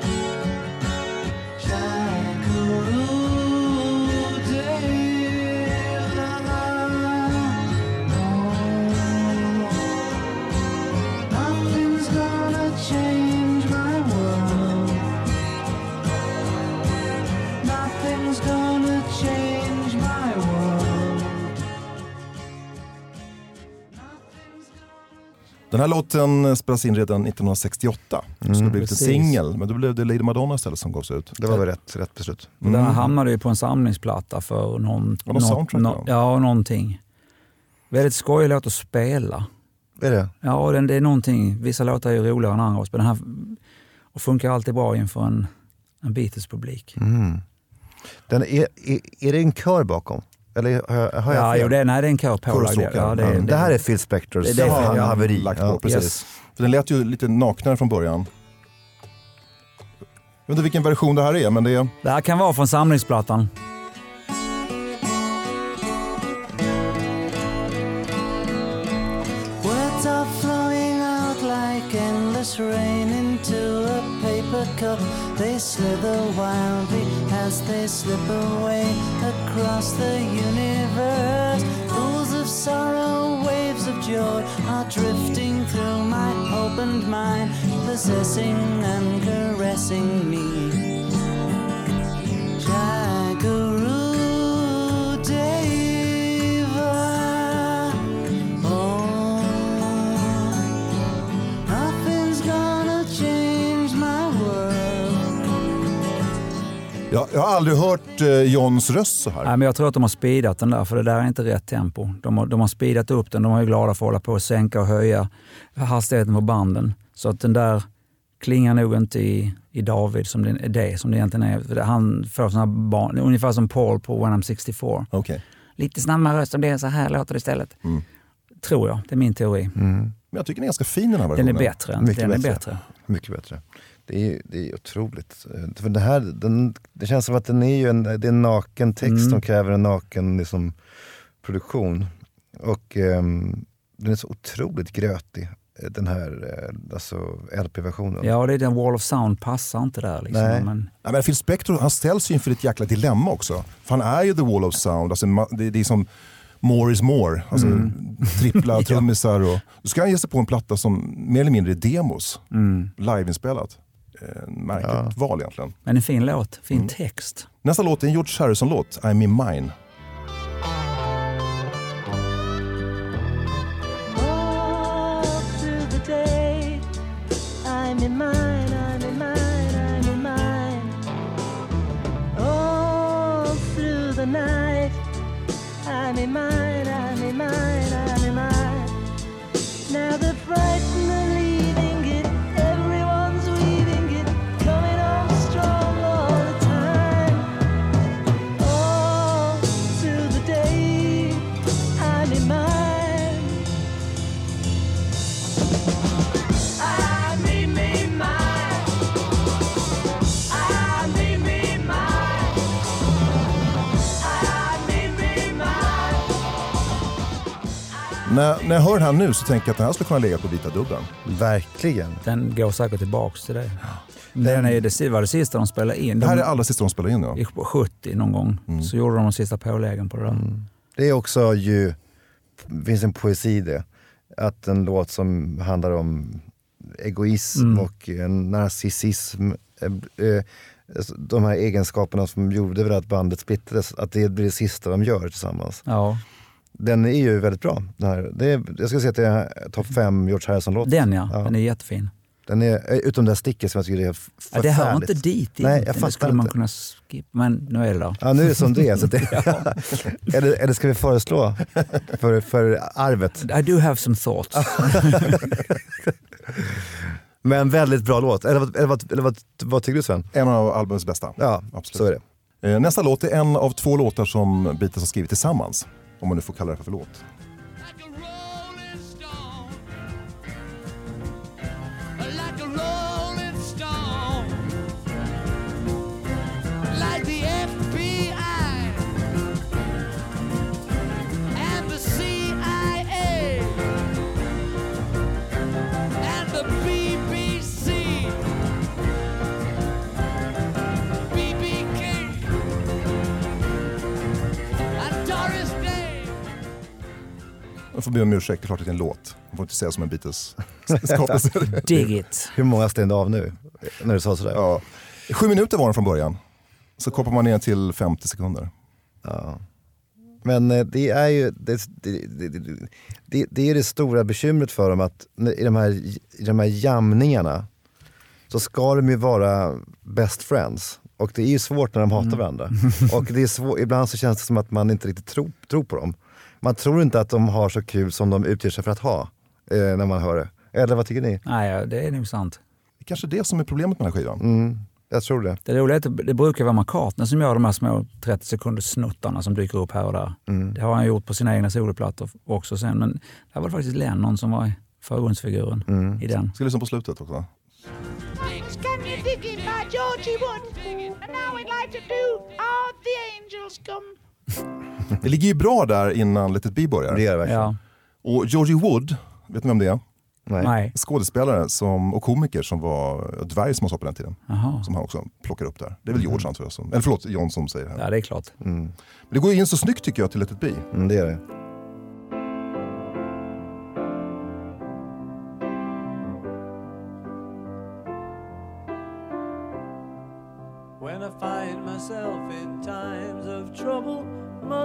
S2: Den här låten spelades in redan 1968. Mm, skulle blivit en
S4: precis.
S2: singel, men då blev det Lady Madonna istället som gavs ut.
S5: Det var väl rätt, rätt beslut.
S4: Den här hamnade ju på en samlingsplatta för någon,
S2: Ja, någon soundtrack,
S4: nå- ja. någonting. Väldigt skojig låt att spela.
S5: Är det?
S4: Ja, och den, det är någonting, vissa låtar är ju roligare än andra, men den här och funkar alltid bra inför en, en Beatles-publik.
S5: Mm. Den är, är, är det en kör bakom? Eller har jag, har jag
S4: Ja,
S5: fel?
S4: jo, det, nej, det är en kör pålagd. Ja, det,
S5: Ja,
S4: det,
S5: det här är Phil Spectors
S4: Det- det
S5: ja,
S4: Phil, ja.
S5: haveri.
S2: Lagt på,
S5: Ja.
S2: precis.
S4: Yes.
S2: För den lät ju lite naknare från början. Jag vet inte vilken version det här är, men det är...
S4: det här kan vara från samlingsplattan.
S6: Rain into a paper cup. They slither wildly as they slip away across the universe. Pools of sorrow, waves of joy are drifting through my opened mind, possessing and caressing me.
S2: Jag, jag har aldrig hört eh, Johns röst så här.
S4: Nej, men jag tror att de har speedat den där, för det där är inte rätt tempo. De har, de har speedat upp den, de är ju glada för att hålla på och sänka och höja hastigheten på banden. Så att den där klingar nog inte i, i David som det, det som det egentligen är. Han får såna barn, ungefär som Paul på When I'm 64.
S2: Okej.
S4: Lite snabbare röst och det är så här låter det istället.
S2: Mm.
S4: Tror jag, det är min teori.
S2: Men jag tycker den är ganska fin den här
S4: Den
S2: versionen.
S4: är bättre.
S5: Mycket
S4: den är
S5: bättre.
S4: bättre.
S5: Mycket bättre. Det är, det är otroligt. För det, här, den, det känns som att den är ju en, det är en naken text
S4: Mm.
S5: som kräver en naken liksom, produktion. Och ehm, den är så otroligt grötig, eh, den här eh, alltså, LP-versionen.
S4: Ja, det är den Wall of Sound passar inte där. Liksom.
S5: Nej.
S4: Men,
S2: Ja, men Phil Spector han ställs ju inför ett jäkla dilemma också. För han är ju the wall of sound. Alltså, det, det är som more is more. Alltså, Trippla trummisar. Och, då ska han ge sig på en platta som mer eller mindre är demos.
S4: mm.
S2: Liveinspelat. Märkligt val egentligen.
S4: men en fin låt, fin
S2: Mm.
S4: text.
S2: Nästa låt är en George Harrison-låt, I'm in mine. När, när jag hör den här nu så tänker jag att den här skulle kunna ligga på vita dubben.
S5: Verkligen.
S4: Den går säkert tillbaks till det. Den är det, var det sista de spelade in.
S2: Det här
S4: De,
S2: är allra sista de spelar in. Ja.
S4: på 70 någon gång.
S2: Mm.
S4: Så gjorde de de sista påläggen på det där.
S5: Det är också ju, det finns en poesi i det. Att en låt som handlar om egoism
S4: Mm.
S5: och eh, narcissism, eh, eh, alltså de här egenskaperna som gjorde att bandet splittrades, att det blir det sista de gör tillsammans.
S4: Ja,
S5: Den är ju väldigt bra. Den här. Det är, jag skulle säga att det är topp fem George Harrison-låt.
S4: den ja,
S5: Ja.
S4: den är jättefin.
S5: Den är, eh, utom det här sticket som jag tycker är f-
S4: Ja, det hör
S5: förfärligt.
S4: inte dit
S5: Nej, jag
S4: egentligen.
S5: fattar
S4: Det skulle man
S5: inte.
S4: kunna skippa, men nu är det där.
S5: Ja, nu är det som det är. Så det, eller, eller ska vi föreslå för, för arvet?
S4: I do have some thoughts.
S5: Men väldigt bra låt. Eller, vad- eller, vad, eller vad, vad tycker du Sven?
S2: En av albumets bästa.
S5: Ja,
S2: Absolut.
S5: så är det.
S2: Eh, Nästa låt är en av två låtar som Beatles har skrivit tillsammans. Om man nu får kalla det för låt. Får be om ursäkt, det är klart att det är en låt. Man får inte säga som en Beatles skapelse.
S4: Dig it.
S5: Hur många stängde av nu? När du sa sådär?
S2: ja. Sju minuter var den från början. Så kopplar man ner till 50 sekunder.
S5: Ja. Men eh, det är ju det, det, det, det, är det stora bekymret för dem att i de här, i de här jamningarna så ska de ju vara best friends. Och det är ju svårt när de hatar varandra. Och det är svår, ibland så känns det som att man inte riktigt tror, tror på dem. Man tror inte att de har så kul som de utger sig för att ha eh, när man hör det. Eller vad tycker ni?
S4: Nej, ja, det är nog sant.
S2: Det är kanske det som är problemet med den här skivan.
S5: Mm, jag tror det.
S4: Det roliga är att det brukar vara McCartney som gör de här små 30 sekunders snuttarna som dyker upp här och där.
S5: Mm.
S4: Det har han gjort på sina egna soloplattor också sen. Men där var det faktiskt Lennon som var förgrundsfiguren
S5: Mm.
S4: i den.
S2: Ska lyssna på slutet också.
S7: Things can you dig it by Georgie Wood? And now we'd like to do All the Angels Come.
S2: Det ligger ju bra där innan Let it be börjar.
S5: Det är det verkligen.
S4: Ja.
S2: Och Georgie Wood, vet ni vem det är?
S5: Nej.
S4: Nej.
S2: Skådespelare som, och komiker som var dvärg som han sa på den tiden.
S4: Jaha.
S2: Som han också plockar upp där. Det är väl George antar jag, som, eller förlåt, John som säger det här.
S4: Ja, det är klart.
S2: Men det går ju in så snyggt tycker jag till Let it be.
S5: Mm, det är det.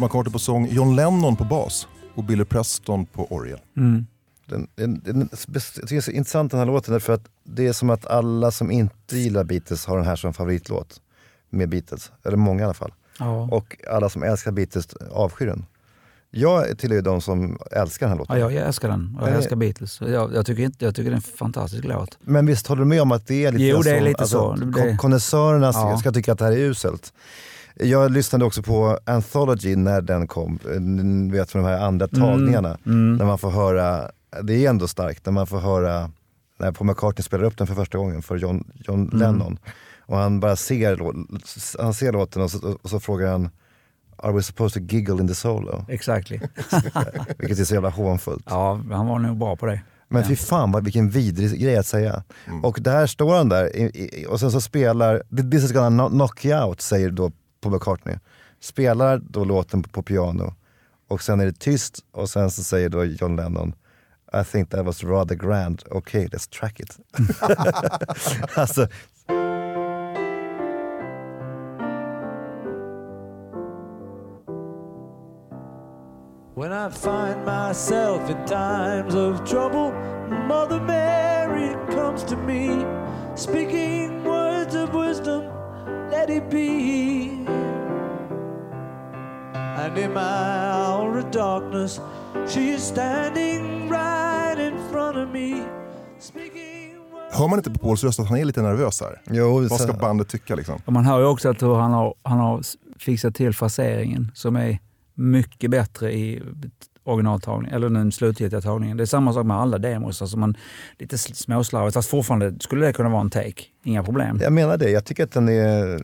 S2: Paul McCartney på sång, John Lennon på bas och Billy Preston på orgel.
S4: Mm.
S5: Den, den, den, jag tycker det är så intressant den här låten därför att det är som att alla som inte gillar Beatles har den här som favoritlåt med Beatles. Eller många i alla fall.
S4: Ja.
S5: Och alla som älskar Beatles avskyr den. Jag tillhör ju de som älskar den här låten.
S4: Ja, jag älskar den och jag älskar Beatles. Jag, jag, tycker inte, jag tycker det är en fantastisk låt.
S5: Men visst håller du med om att det är lite
S4: Jo, det är
S5: så?
S4: lite så.
S5: Alltså,
S4: Det-
S5: kon- Konnässörerna
S4: Ja.
S5: ska tycka att det här är uselt. Jag lyssnade också på Anthology när den kom, eh, ni vet från de här andra tagningarna.
S4: Mm.
S5: När man får höra, det är ändå starkt, när man får höra när Paul McCartney spelar upp den för första gången för John, John
S4: Mm.
S5: Lennon. Och han bara ser, han ser låten och så, och så frågar han Are we supposed to giggle in the solo?
S4: Exactly.
S5: Vilket är så jävla hånfullt.
S4: ja, han var nog bra på det.
S5: Men fy fan vad, vilken vidrig grej att säga. Och där står han där i, i, och sen så spelar, this is gonna kno- knock you out säger då på McCartney. Spelar då låten på, på piano och sen är det tyst och sen så säger då John Lennon I think that was rather grand, okay let's track it. alltså,
S6: When I find myself in times of trouble, Mother Mary comes to me, speaking words of wisdom, let it be. And in my hour of darkness, she is standing right in front of me.
S2: Hör man inte på Pauls röst att han är lite nervös här?
S5: jo,
S2: Vad ska bandet tycka liksom?
S4: Man hör ju också att han har, han har fixat till fraseringen som är mycket bättre i originaltagningen, eller den slutgiltiga tagningen. Det är samma sak med alla demos. Alltså man, lite småslarvigt, fast fortfarande skulle det kunna vara en take. Inga problem.
S5: jag menar det, jag tycker att den är,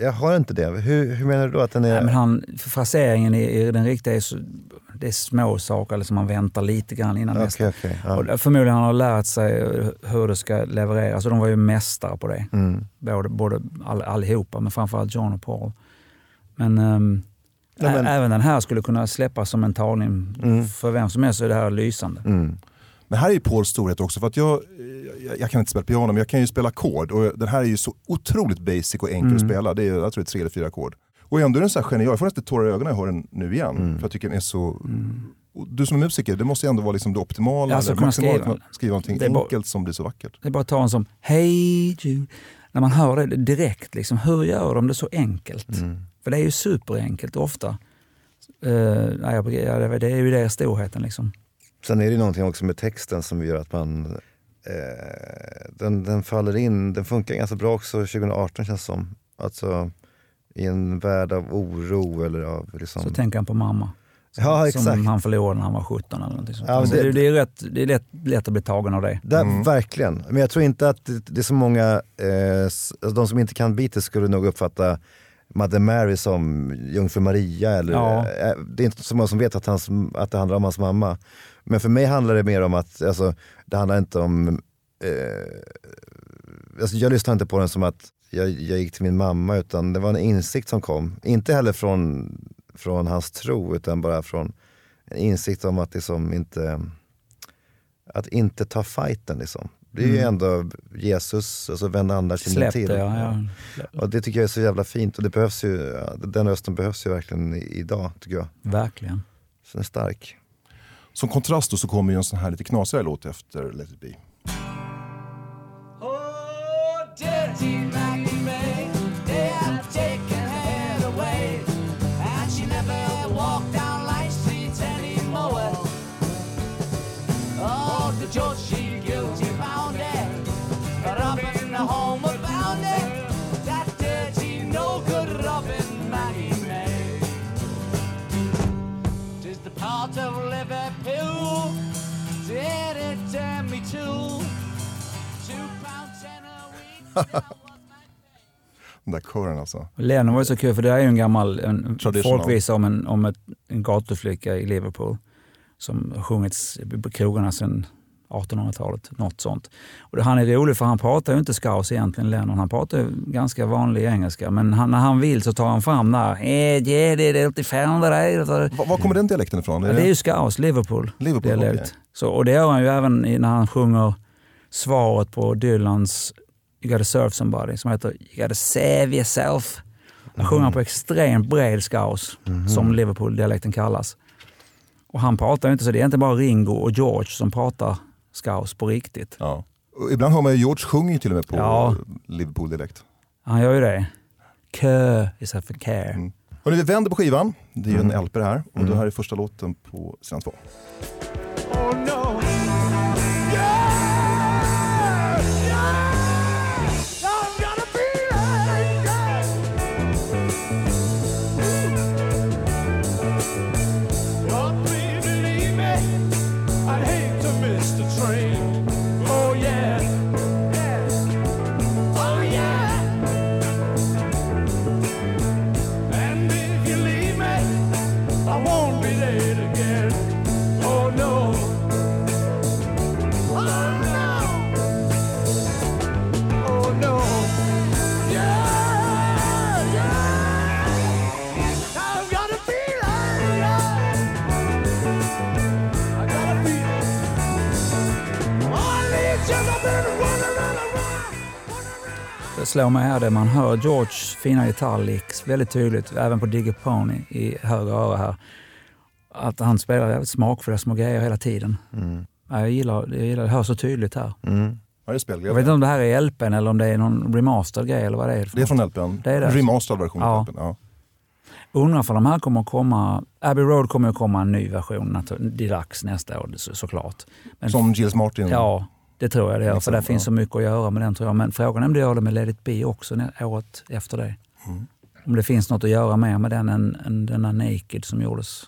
S5: jag har inte det. Hur, hur menar du då att den är?
S4: Nej, men han, fraseringen i, i den riktiga är, så, det är små saker eller som man väntar lite grann innan
S5: Okej,
S4: nästa.
S5: okej, ja.
S4: Och förmodligen har han lärt sig hur det ska levereras och de var ju mästare på det.
S5: Mm.
S4: Både, både all, allihopa, men framförallt John och Paul. Men, ehm,
S5: Ja, men-
S4: även den här skulle kunna släppas som en tagning.
S5: Mm.
S4: För vem som helst så är det här lysande.
S5: Mm.
S2: Men här är ju Pauls storhet också. För att jag, jag, jag kan inte spela piano men jag kan ju spela ackord och den här är ju så otroligt basic och enkel att
S4: Mm.
S2: spela. Det är, jag tror det är tre eller fyra ackord. Och ändå är den så här genial, jag får nästan tårar i ögonen när jag hör den nu igen.
S4: Mm.
S2: För jag tycker den är så... och Du som är musiker, det måste ju ändå vara liksom det optimala,
S4: Alltså,
S2: eller
S4: kunna
S2: maximala,
S4: skriva.
S2: att skriva någonting
S4: Det är bara-
S2: enkelt som blir så vackert.
S4: Det är bara att ta en som Hej Jude. När man hör det direkt, liksom, hur gör de det så enkelt? För det är ju superenkelt ofta. Uh, nej, jag- ja, det är ju det storheten liksom.
S5: Sen är det ju någonting också med texten som gör att man eh, den, den faller in, den funkar ganska bra också 2018 känns det som. Alltså i en värld av oro eller av liksom...
S4: Så tänker han på mamma. Som,
S5: Ja, exakt.
S4: Som han förlorade när han var 17 eller någonting sånt.
S5: Ja, men
S4: Så
S5: det-
S4: det, det är, rätt, det är lätt, lätt att bli tagen av det.
S5: Där, Verkligen. Men jag tror inte att det, det är så många, eh, alltså de som inte kan Beatles skulle nog uppfatta Mother Mary som Jungfru Maria. Eller,
S4: Ja.
S5: eh, det är inte så många som vet att, hans, att det handlar om hans mamma. Men för mig handlar det mer om att, alltså, det handlar inte om, eh, alltså, jag lyssnar inte på den som att jag, jag gick till min mamma utan det var en insikt som kom. Inte heller från, från hans tro utan bara från en insikt om att liksom inte att inte ta fighten liksom. Det är ju
S4: Mm.
S5: ändå Jesus, alltså vända andra kinden till.
S4: ja, ja.
S5: Och det tycker jag är så jävla fint och det behövs ju, den rösten behövs ju verkligen idag tycker jag.
S4: Verkligen.
S5: Så den är stark.
S2: Som kontrast då så kommer ju en sån här lite knasigare låt efter Let it be.
S6: Dirty
S2: Den där kören alltså.
S4: Lennon var ju så kul för det är ju en gammal en folkvisa om, en, om ett, en gatuflicka i Liverpool som sjungits på krogarna sedan 1800-talet. Något sånt. Och det, han är rolig för han pratar ju inte scouse egentligen, Lennon. Han pratar ju ganska vanlig engelska. Men han, när han vill så tar han fram där. Eh, det är alltid fan det där.
S2: Var, var kommer den dialekten ifrån?
S4: Ja, det är ju scouse, Liverpool.
S2: Liverpool,
S4: dialekt.
S2: okej.
S4: Så, och det gör han ju även när han sjunger svaret på Dylans You gotta serve somebody som heter You gotta save yourself. Han sjunger han på extremt bred scouse, som Liverpool-dialekten kallas. Och han pratar ju inte så, det är inte bara Ringo och George som pratar scouse på riktigt.
S2: Ja. Ibland hör man ju George sjunger ju till och med på
S4: Ja.
S2: Liverpool-dialekt.
S4: Han gör ju det. Kö istället för care.
S2: Mm. Hörrni, vi vänder på skivan. Det är ju
S4: Mm.
S2: en LP det här. Och det här är första låten på sidan två.
S6: Oh no.
S4: Slår mig här det man hör Georges fina gitarrlicks väldigt tydligt, även på Digger Pony i höger öra här. Att han spelar jävligt smakfulla små grejer hela tiden. Ja, jag, gillar, jag gillar det, hörs så tydligt här.
S2: Ja, det är
S4: Jag vet inte om det här är LPn eller om det är någon remastered grej eller vad det är. för
S2: Det är från. LPn.
S4: Det är det.
S2: Version
S4: Ja.
S2: av LPn. Ja.
S4: Undrar för de här kommer att komma... Abbey Road kommer att komma en ny version, deluxe nästa år så, såklart. Men
S2: Som Gilles Martin.
S4: Ja, det tror jag det gör. För
S2: Liksom,
S4: där finns så mycket att göra med den tror jag. Men frågan är om det gör det med Let it be också året efter det.
S2: Mm.
S4: Om det finns något att göra mer med den än, än denna Naked som gjordes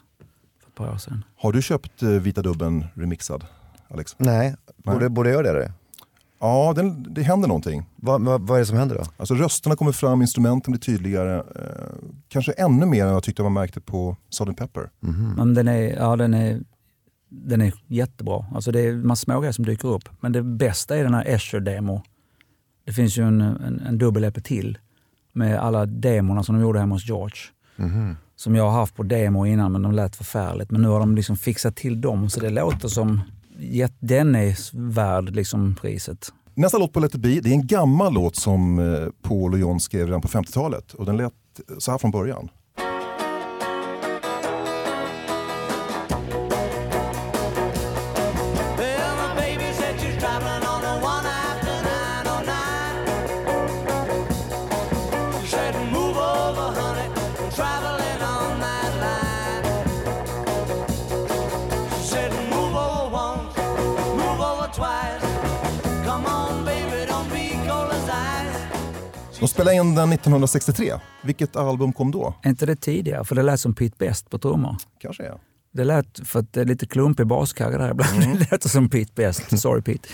S4: för ett par år sedan.
S2: Har du köpt eh, Vita Dubben remixad, Alex?
S5: Nej,
S2: Nej.
S5: borde, borde jag göra det?
S2: Ja, den, det händer någonting.
S5: Vad, vad, vad är det som händer då?
S2: Alltså rösterna kommer fram, instrumenten blir tydligare. Eh, kanske ännu mer än jag tyckte man märkte på Salt Pepper.
S4: Men den är, ja, den är, den är jättebra. Alltså det är massa smågrejer som dyker upp. Men det bästa är den här Escher-demo. Det finns ju en, en, en dubbel-EP till med alla demorna som de gjorde hemma hos George. Som jag har haft på demo innan men de lät förfärligt. Men nu har de liksom fixat till dem så det låter som jätt- den är värd liksom priset.
S2: Nästa låt på Let it be, det är en gammal låt som eh, Paul och John skrev redan på 50-talet. Och den lät så här från början. De spelade in den 1963. Vilket album kom då?
S4: Är inte det tidigare? För det lät som Pete Best på trummor.
S2: Kanske är.
S4: Det lät, för att det är lite klumpig baskagge där ibland.
S2: Mm.
S4: Det lät som Pete Best. Sorry Pete.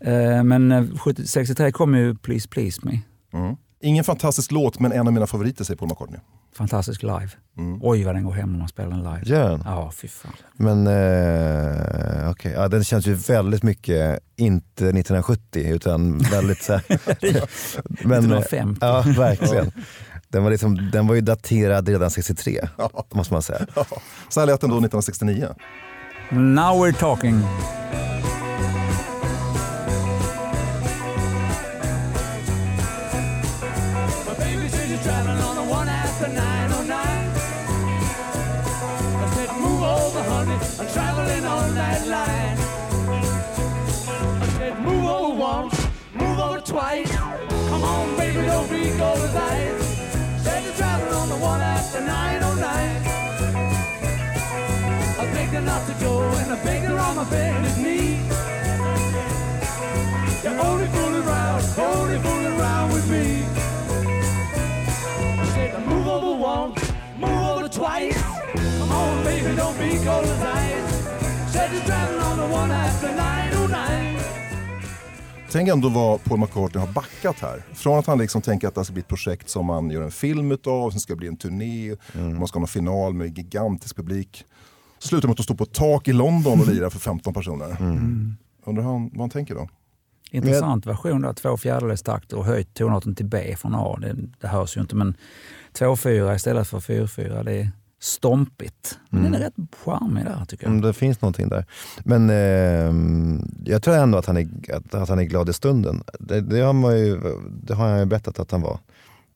S4: Eh, Men eh, 70 63 kom ju Please Please Me.
S2: Mm. Ingen fantastisk låt, men en av mina favoriter säger Paul McCartney.
S4: Fantastisk live.
S2: Mm.
S4: Oj vad den går hem när man spelar den live.
S5: Gör den?
S4: Ja, fy fan.
S5: Men eh, okej, ja, den känns ju väldigt mycket, inte 1970 utan väldigt så här, men, eh,
S4: 1950.
S5: Ja, verkligen. Den var, liksom, den var ju daterad redan 63, måste man säga.
S2: Så här lät den då 1969.
S4: Now we're talking.
S6: Twice. Come on, baby, don't be cold as ice. Said you're traveling on the one after 909. I begged her not to go, and I begged her on my bended knee. You're only fooling around, only fooling around with me. I said, move over once, move over twice. Come on, baby, don't be cold as ice. Said you're driving on the one after 909.
S2: Tänk ändå vad Paul McCartney har backat här. Från att han liksom tänker att det ska bli ett projekt som man gör en film utav, sen ska det bli en turné, man ska ha en final med gigantisk publik. Så slutar med att de står på ett tak i London och lirar för 15 personer. Undrar han, vad han tänker då?
S4: Intressant version där, två fjärdedels takt och höjt tonarten till B från A. Det, det hörs ju inte men 2-4 istället för 4-4, det är stompigt. Men den är rätt charmig där tycker jag.
S5: Mm, det finns någonting där. Men eh, jag tror ändå att han är, att, att han är glad i stunden. Det, det, har man ju, det har han ju berättat att han var.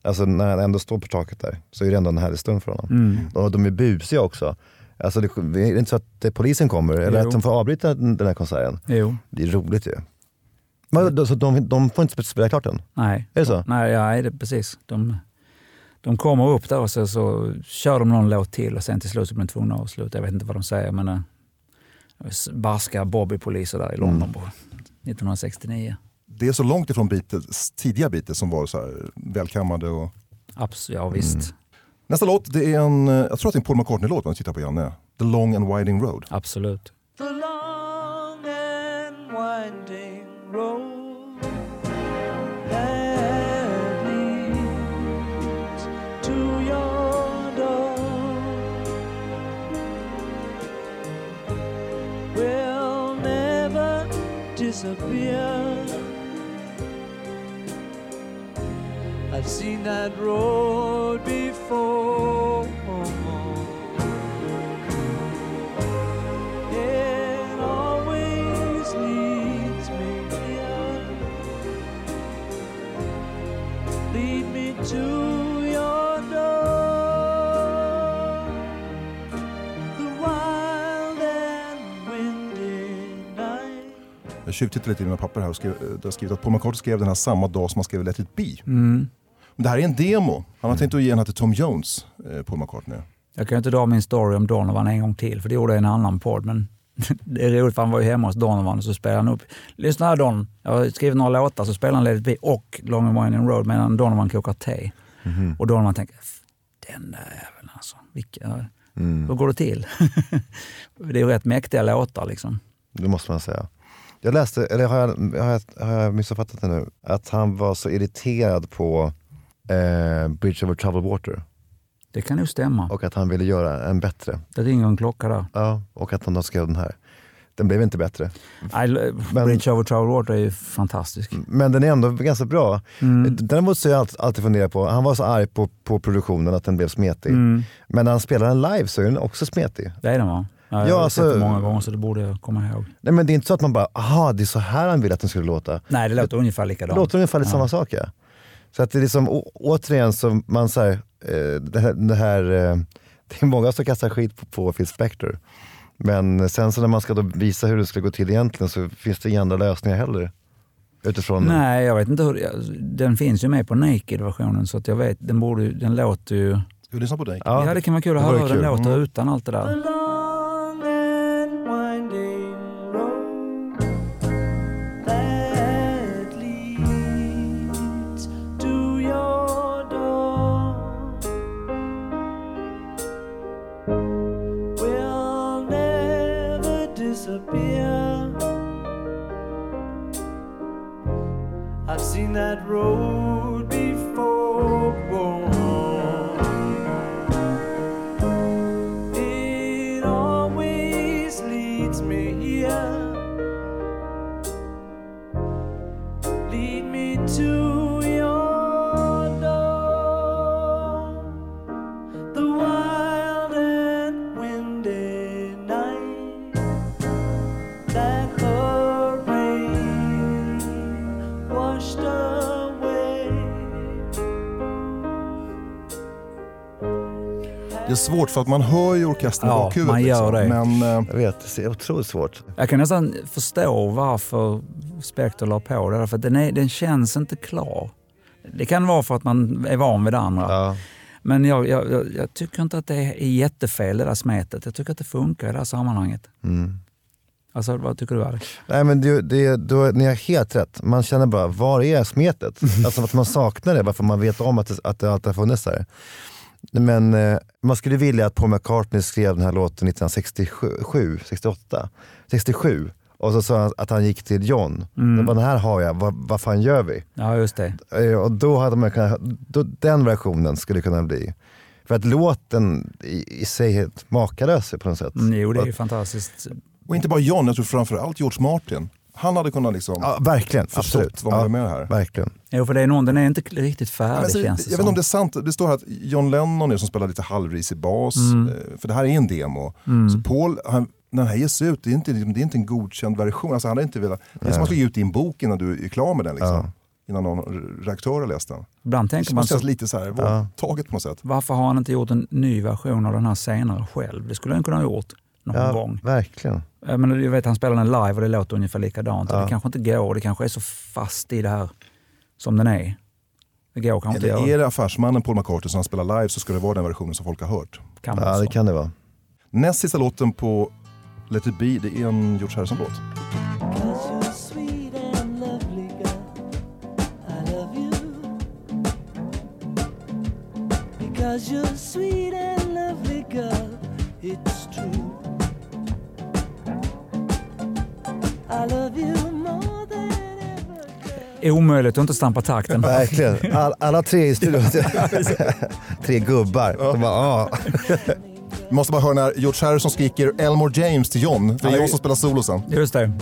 S5: Alltså när han ändå står på taket där så är det ändå en härlig stund för honom.
S4: Mm.
S5: Och de är busiga också. Alltså det, det är inte så att det, polisen kommer eller
S4: Jo.
S5: att de får avbryta den här konserten.
S4: Jo,
S5: Det är roligt ju. Men, så de, de får inte spela klart den?
S4: nej.
S5: Är det så?
S4: Nej, ja, det, precis. De, de kommer upp där och så, så kör de någon låt till och sen till slut så blir de tvungna att avsluta. Jag vet inte vad de säger men äh, barska Bobby-poliser där i London på 1969.
S2: Det är så långt ifrån Beatles, tidiga Beatles som var så här välkammade. Och...
S4: Abs ja, visst.
S2: Nästa låt, det är en, eh, jag tror att det är en Paul McCartney-låt om jag tittar på Janne. The Long and Winding Road.
S4: Absolut.
S6: The long and winding road disappear. I've seen that road before.
S2: Tjuvtittade lite i mina papper här och skrev, eh, där skrivit att Paul McCartney skrev den här samma dag som han skrev Let it be.
S4: Mm.
S2: Men det här är en demo. Han har tänkt att ge den här till Tom Jones, eh, Paul McCartney.
S4: Jag kan inte dra min story om Donovan en gång till, för det gjorde jag i en annan podd. Men det är roligt för han var ju hemma hos Donovan och så spelade han upp. Lyssna här Don, jag har skrivit några låtar så spelar han Let it be och Long and Winding Road medan Donovan kokar te. Och Donovan tänker, "F- den där jäveln alltså. Vilka, Hur går det till? det är ju rätt mäktiga låtar liksom.
S5: Det måste man säga. Jag läste, eller har jag, har jag, har jag missuppfattat det nu? Att han var så irriterad på eh, Bridge over Troubled Water
S4: Det kan nog stämma.
S5: och att han ville göra en bättre.
S4: Det ringer en klocka där.
S5: Ja, och att han då skrev den här. Den blev inte bättre.
S4: Nej,
S5: Men-
S4: Bridge over Troubled Water är ju fantastisk.
S5: Men den är ändå ganska bra.
S4: Mm.
S5: Så har jag alltid, funderat på, han var så arg på, på produktionen att den blev smetig.
S4: Mm.
S5: Men när han spelar den live så är den också smetig.
S4: Det är den va? Ja, jag
S5: Ja,
S4: har
S5: alltså-
S4: sett det många gånger så det borde jag komma ihåg.
S5: Nej men det är inte så att man bara, aha det är så här han vill att den skulle låta.
S4: Nej, det låter ungefär
S5: Det
S4: likadant.
S5: låter ungefär lite
S4: Ja.
S5: samma sak ja. Så att det är liksom, å, återigen så man så här, eh, det här, det här eh, det är många som kastar skit på, på Phil Spector. Men sen så när man ska då visa hur det ska gå till egentligen så finns det inga andra lösningar heller. Utifrån,
S4: Nej, jag vet inte hur... Den finns ju med på Naked-versionen så att jag vet, den, borde, den låter ju...
S2: Ska vi lyssna på dig?
S4: Ja, det kan vara kul att
S5: det
S4: höra hur den låter
S2: Mm.
S4: utan allt det där.
S2: Svårt för att man hör ju orkestern i
S4: Ja,
S2: bakhuvudet.
S4: man gör det.
S2: Men eh,
S5: Jag vet, det är otroligt svårt.
S4: Jag kan nästan förstå varför Spector la på det, för den, är, den känns inte klar. Det kan vara för att man är van vid det andra.
S5: Ja.
S4: Men jag, jag, jag, jag tycker inte att det är jättefel det där smetet. Jag tycker att det funkar i det här sammanhanget.
S5: Mm.
S4: Alltså, vad tycker du Alex?
S5: Nej men det, det, då, ni har helt rätt. Man känner bara, var är smetet? alltså att man saknar det, varför man vet om att det, att det alltid har funnits där. Men eh, man skulle vilja att Paul McCartney skrev den här låten 1967, 68, 67. Och så sa han att han gick till John.
S4: Mm.
S5: Den här har jag, vad, vad fan gör vi?
S4: Ja, just det.
S5: Eh, Och då hade man kunnat, då, den versionen skulle kunna bli. För att låten i, i sig är helt makalös på något sätt.
S4: Mm, jo, det är ju fantastiskt.
S2: och inte bara John, jag tror framförallt George Martin. Han hade kunnat liksom
S5: Ja, verkligen,
S2: förstått
S5: absolut.
S2: vad man
S5: Ja,
S2: med det här.
S5: Verkligen.
S4: Jo, för det är någon, den är inte riktigt färdig
S2: alltså, jag
S4: känns det
S2: vet inte
S4: som.
S2: om det är sant, det står här att John Lennon är som spelar lite halvrisig bas,
S4: Mm.
S2: eh, för det här är en demo. Så Paul, han, när den här ges ut, det är inte, det är inte en godkänd version. Alltså, han hade inte velat, det är som att man ska ge ut din bok innan du är klar med den. Liksom.
S5: Ja.
S2: Innan någon redaktör har läst den.
S4: Ibland
S2: Det
S4: tänker man
S2: känns
S4: så,
S2: lite så här,
S5: Ja.
S2: taget på något sätt.
S4: varför har han inte gjort en ny version av den här senare själv? Det skulle han kunna ha gjort någon
S5: Ja,
S4: gång.
S5: verkligen.
S4: Jag, menar, jag vet han spelar den live och det låter ungefär likadant.
S5: Ja.
S4: Det kanske inte går, det kanske är så fast i det här som den är. Det går kanske inte
S2: Eller
S4: göra.
S2: är det affärsmannen Paul McCartney som han spelar live så ska det vara den versionen som folk har hört.
S4: Kan
S5: Ja, det kan det vara.
S2: Näst sista låten på Let it be, det är en George Harrison-låt.
S6: Cause you're sweet Ever.
S4: Omöjligt att inte stampa takten.
S5: Verkligen. All, alla tre i studion. tre gubbar. Bara, ah.
S2: Vi måste bara höra när George Harrison skriker Elmore James till John. Det är
S4: Ja,
S2: John
S4: det-
S2: som spelar solo sen.
S4: Just det.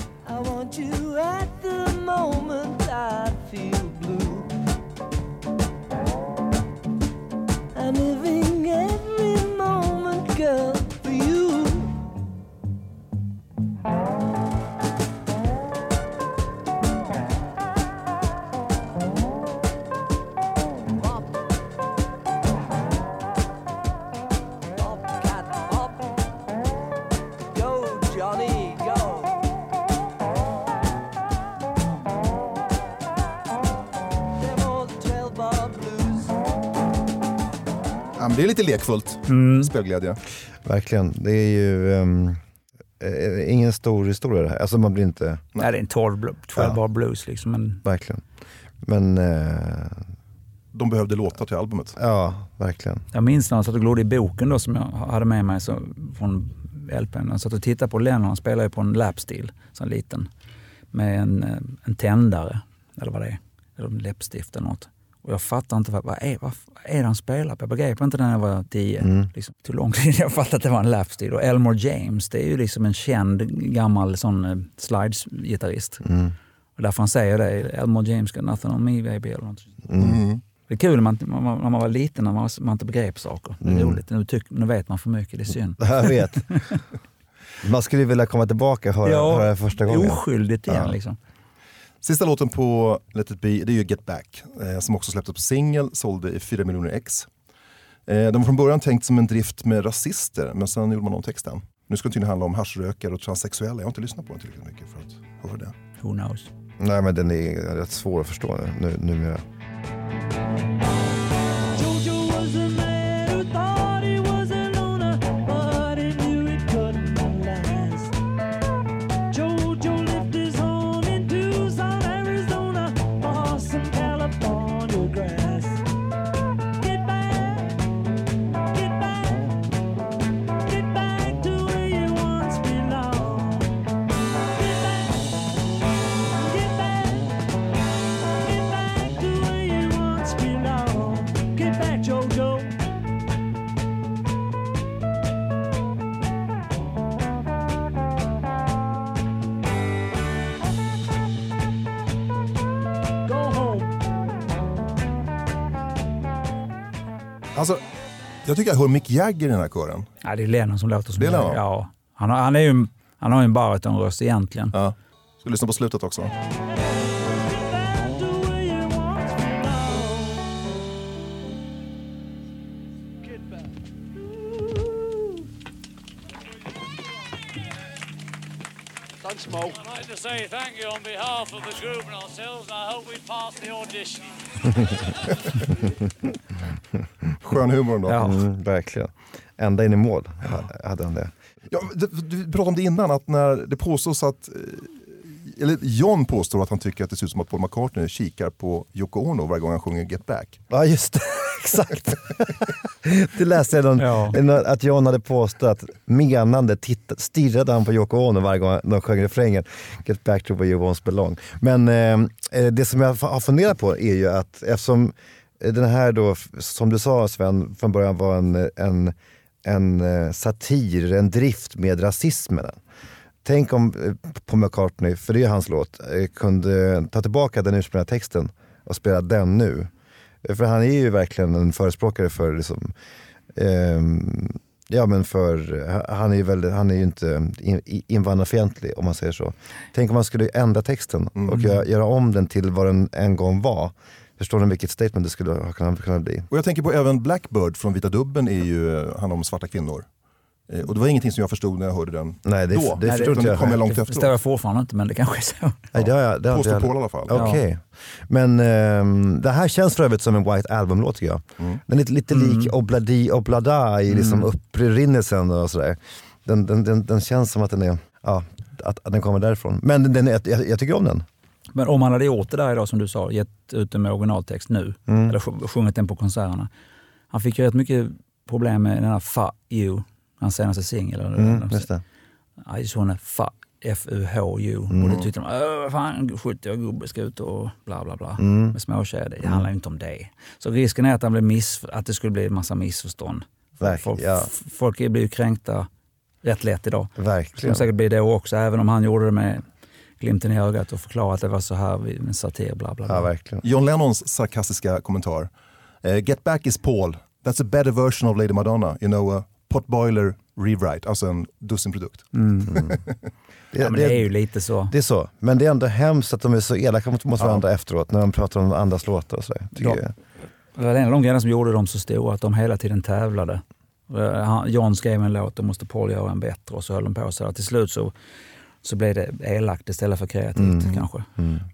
S2: Lite lekfullt.
S4: Mm.
S2: Spelglädje.
S5: Verkligen. Det är ju eh, ingen stor historia det här. Alltså man blir inte,
S4: Nej, det är en 12, bl- 12
S5: Ja.
S4: bar blues liksom. Men
S5: verkligen. Men eh,
S2: De behövde låtar till albumet.
S5: ja, verkligen.
S4: jag minns när jag satt och glodde i boken då, som jag hade med mig så, från LPn. Jag satt och tittade på Lennon, han spelade ju på en lapstil, sån liten. Med en, en tändare, eller vad det är. Eller en läppstift eller något. Och jag fattar inte vad, vad, är, vad är det han spelar på. Jag begrep inte det när jag var tio.
S5: Mm.
S4: Liksom, tog lång tid jag fattade att det var en lapstil. Och Elmore James, det är ju liksom en känd gammal sån eh, slides-gitarrist.
S5: Mm.
S4: Och därför han säger det, Elmore James got nothing on me baby. Eller något.
S2: Mm.
S4: Det är kul när man, när man, var liten, när man, man inte begrep saker. Det är
S5: Mm.
S4: roligt. Nu, tyck, nu vet man för mycket, det är synd.
S5: Jag vet. Man skulle ju vilja komma tillbaka och höra,
S4: Ja,
S5: höra det första gången.
S4: Oskyldigt igen
S5: Ja.
S4: liksom.
S2: Sista låten på Let it be, det är ju Get Back, eh, som också släpptes på singel, sålde i 4 miljoner ex. Eh, de var från början tänkt som en drift med rasister, men sen gjorde man om texten. Nu ska det tydligen handla om haschrökare och transsexuella. Jag har inte lyssnat på den tillräckligt mycket för att höra det.
S4: Who knows?
S5: Nej men den är rätt svår att förstå nu, numera.
S2: Jag tycker jag hör Mick Jagger i den här kören.
S4: Ja, det är Lennon som låter som
S2: Det är Lennon?
S4: Ja. Han, har, han, är ju, han har ju en baritonröst egentligen.
S2: Ja. Ska lyssna på slutet också.
S1: I'd like to say thank you on behalf of the group and ourselves, and I hope we pass the audition.
S2: Skön humor ändå.
S5: Mm, verkligen. Ända in i mål ha- hade han det.
S2: Ja, du, du pratade om det innan, att när det påstås att eh, eller John påstår att han tycker att det ser ut som att Paul McCartney kikar på Yoko Ono varje gång han sjunger Get Back.
S5: Ja just det, exakt. det läste jag någon,
S4: Ja.
S5: att John hade påstått att menande titt, stirrade han på Yoko Ono varje gång de sjöng refrängen Get back to where you once belong. Men eh, eh, det som jag har funderat på är ju att eftersom eh, den här då, som du sa Sven, från början var en, en, en eh, satir, en drift med rasismen. Tänk om eh, Paul McCartney, för det är hans låt, eh, kunde ta tillbaka den ursprungliga texten och spela den nu. Eh, För han är ju verkligen en förespråkare för liksom, ehm, Ja men för, han är ju, väldigt, han är ju inte invandrarfientlig om man säger så. Tänk om man skulle ändra texten och göra, göra om den till vad den en gång var. Förstår ni vilket statement det skulle ha kunnat, kunnat bli?
S2: Och jag tänker på även Blackbird från Vita Dubben är ju, eh, handlar om svarta kvinnor. Eh, Och det var ingenting som jag förstod när jag hörde den
S5: Nej, det,
S2: då.
S5: det
S2: Utan
S5: förstår inte
S2: det
S5: jag
S2: kom jag långt
S4: Det förstår jag fortfarande inte, men det kanske är så.
S5: Nej, det har jag, det har
S2: Påstår
S5: jag-
S2: Paul i alla fall.
S5: Okej. Men ehm, det här känns för övrigt som en White Album-låt tycker jag.
S2: Mm.
S5: Den är lite, lite lik Obladi Oblada i liksom upprinnelsen och sådär. Den, den, den, den känns som att den är, ja, att, att den kommer därifrån. Men den, den, är- jag, jag tycker om den.
S4: Men om han hade gjort det där idag som du sa, gett ut den med originaltext nu,
S5: Mm.
S4: eller sj- sjungit den på konserterna. Han fick ju rätt mycket problem med den här Fuck You, hans senaste singel.
S5: Mm.
S4: I just wanna fuck F-U-H-U. Och
S5: Mm.
S4: det tyckte de, "Åh, vad fan 70 år gubbe ska ut och bla bla bla.
S5: Mm.
S4: Med småtjejer. Det handlar ju inte om det. Så risken är att, han blir miss, att det skulle bli en massa missförstånd.
S5: Verk-
S4: Folk,
S5: ja.
S4: folk blir ju kränkta rätt lätt idag. Det
S5: Verkligen.
S4: kommer säkert bli det också, även om han gjorde det med glimten i ögat och förklarade att det var så här en satir. Bla, bla, bla.
S5: Ja, verkligen.
S2: John Lennons sarkastiska kommentar. Eh, Get Back is Paul. That's a better version of Lady Madonna. You know, a potboiler rewrite. Alltså en dussinprodukt.
S4: Mm.
S5: Det,
S4: Ja, men det är ju lite så.
S5: det är så. Men det är ändå hemskt att de är så elaka mot, mot varandra efteråt när de pratar om andras låtar och sådär.
S4: Ja.
S5: jag.
S4: Det var en av de grejerna som gjorde dem så stora, att de hela tiden tävlade. Eh, John skrev en låt, då måste Paul göra en bättre och så höll de på så. Till slut så, så blev det elakt istället för kreativt
S5: Mm.
S4: kanske.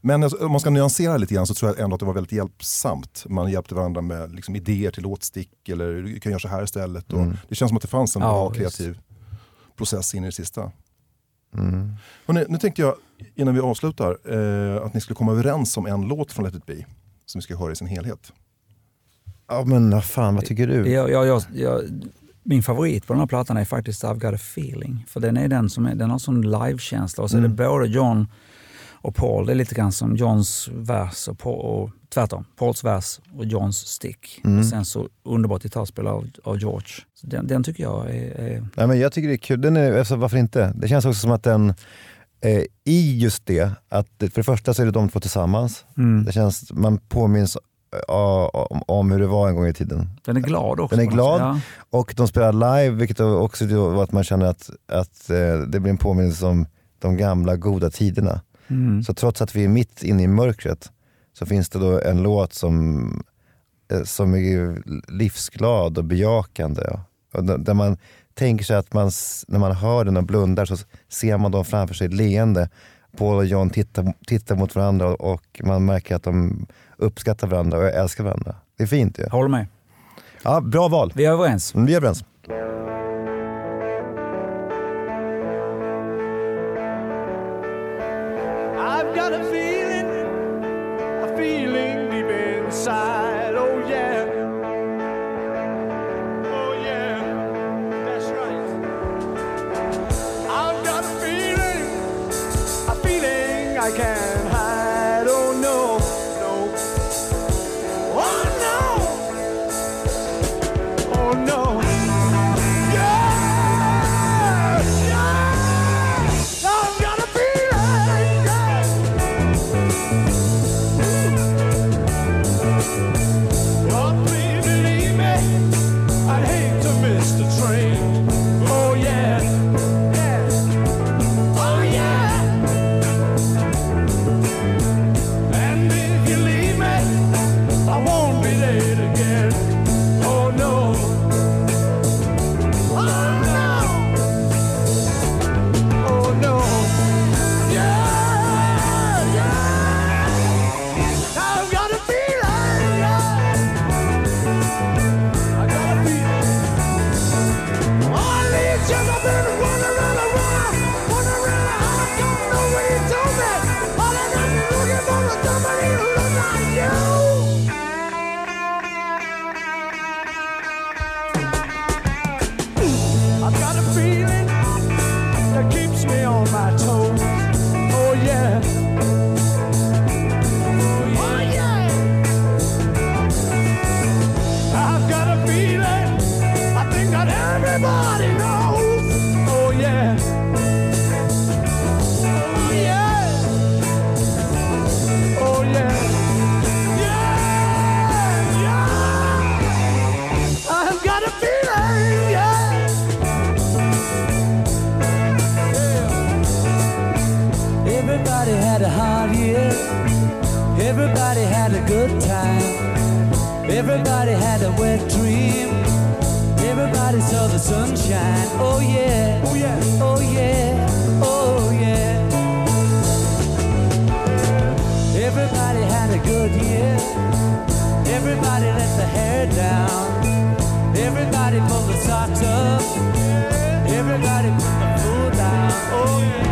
S2: Men alltså, om man ska nyansera lite grann så tror jag ändå att det var väldigt hjälpsamt. Man hjälpte varandra med liksom, idéer till låtstick eller du kan göra så här istället. Och
S5: Mm.
S2: Det känns som att det fanns en
S4: Ja,
S2: bra kreativ process in i det sista.
S5: Mm.
S2: Hörrni, nu tänkte jag innan vi avslutar eh, att ni skulle komma överens om en låt från Let it be. Som vi ska höra i sin helhet.
S5: Ja men fan, vad tycker du?
S4: Jag, jag, jag, jag, min favorit på den här plattan är faktiskt I've got a feeling. För den är den som är, den har sån livekänsla och så är det både John och Paul. Det är lite grann som Johns vers och, Paul, och tvärtom. Pauls vers och Johns stick. Och sen så underbart gitarrspel av, av George. Så den, den tycker jag är, är
S5: Nej, men jag tycker det är kul, den är, alltså, varför inte? Det känns också som att den, i just det, att för det första så är det de två tillsammans.
S4: Mm.
S5: Det känns, man påminns
S8: om, hur det var en gång i tiden.
S4: Den är glad också.
S8: Den är glad
S4: sätt.
S8: och de spelar live vilket också gör att man känner att, att eh, det blir en påminnelse om de gamla goda tiderna.
S4: Mm.
S8: Så trots att vi är mitt inne i mörkret så finns det då en låt som, eh, som är livsglad och bejakande. Och där man tänker sig att man, när man hör den och blundar så ser man dem framför sig leende. Paul och John tittar, tittar mot varandra och man märker att de uppskattar varandra och älskar varandra. Det är fint ju.
S4: Håller med.
S8: Ja, bra val.
S4: Vi är överens.
S8: Mm, Vi är överens.
S9: Everybody
S6: had a good time. Everybody had a wet dream. Everybody saw the sunshine. Oh yeah.
S9: Oh yeah.
S6: Oh yeah. Oh yeah. Everybody had a good year. Everybody let the hair down. Everybody pulled the socks up. Everybody put the food down. Oh yeah.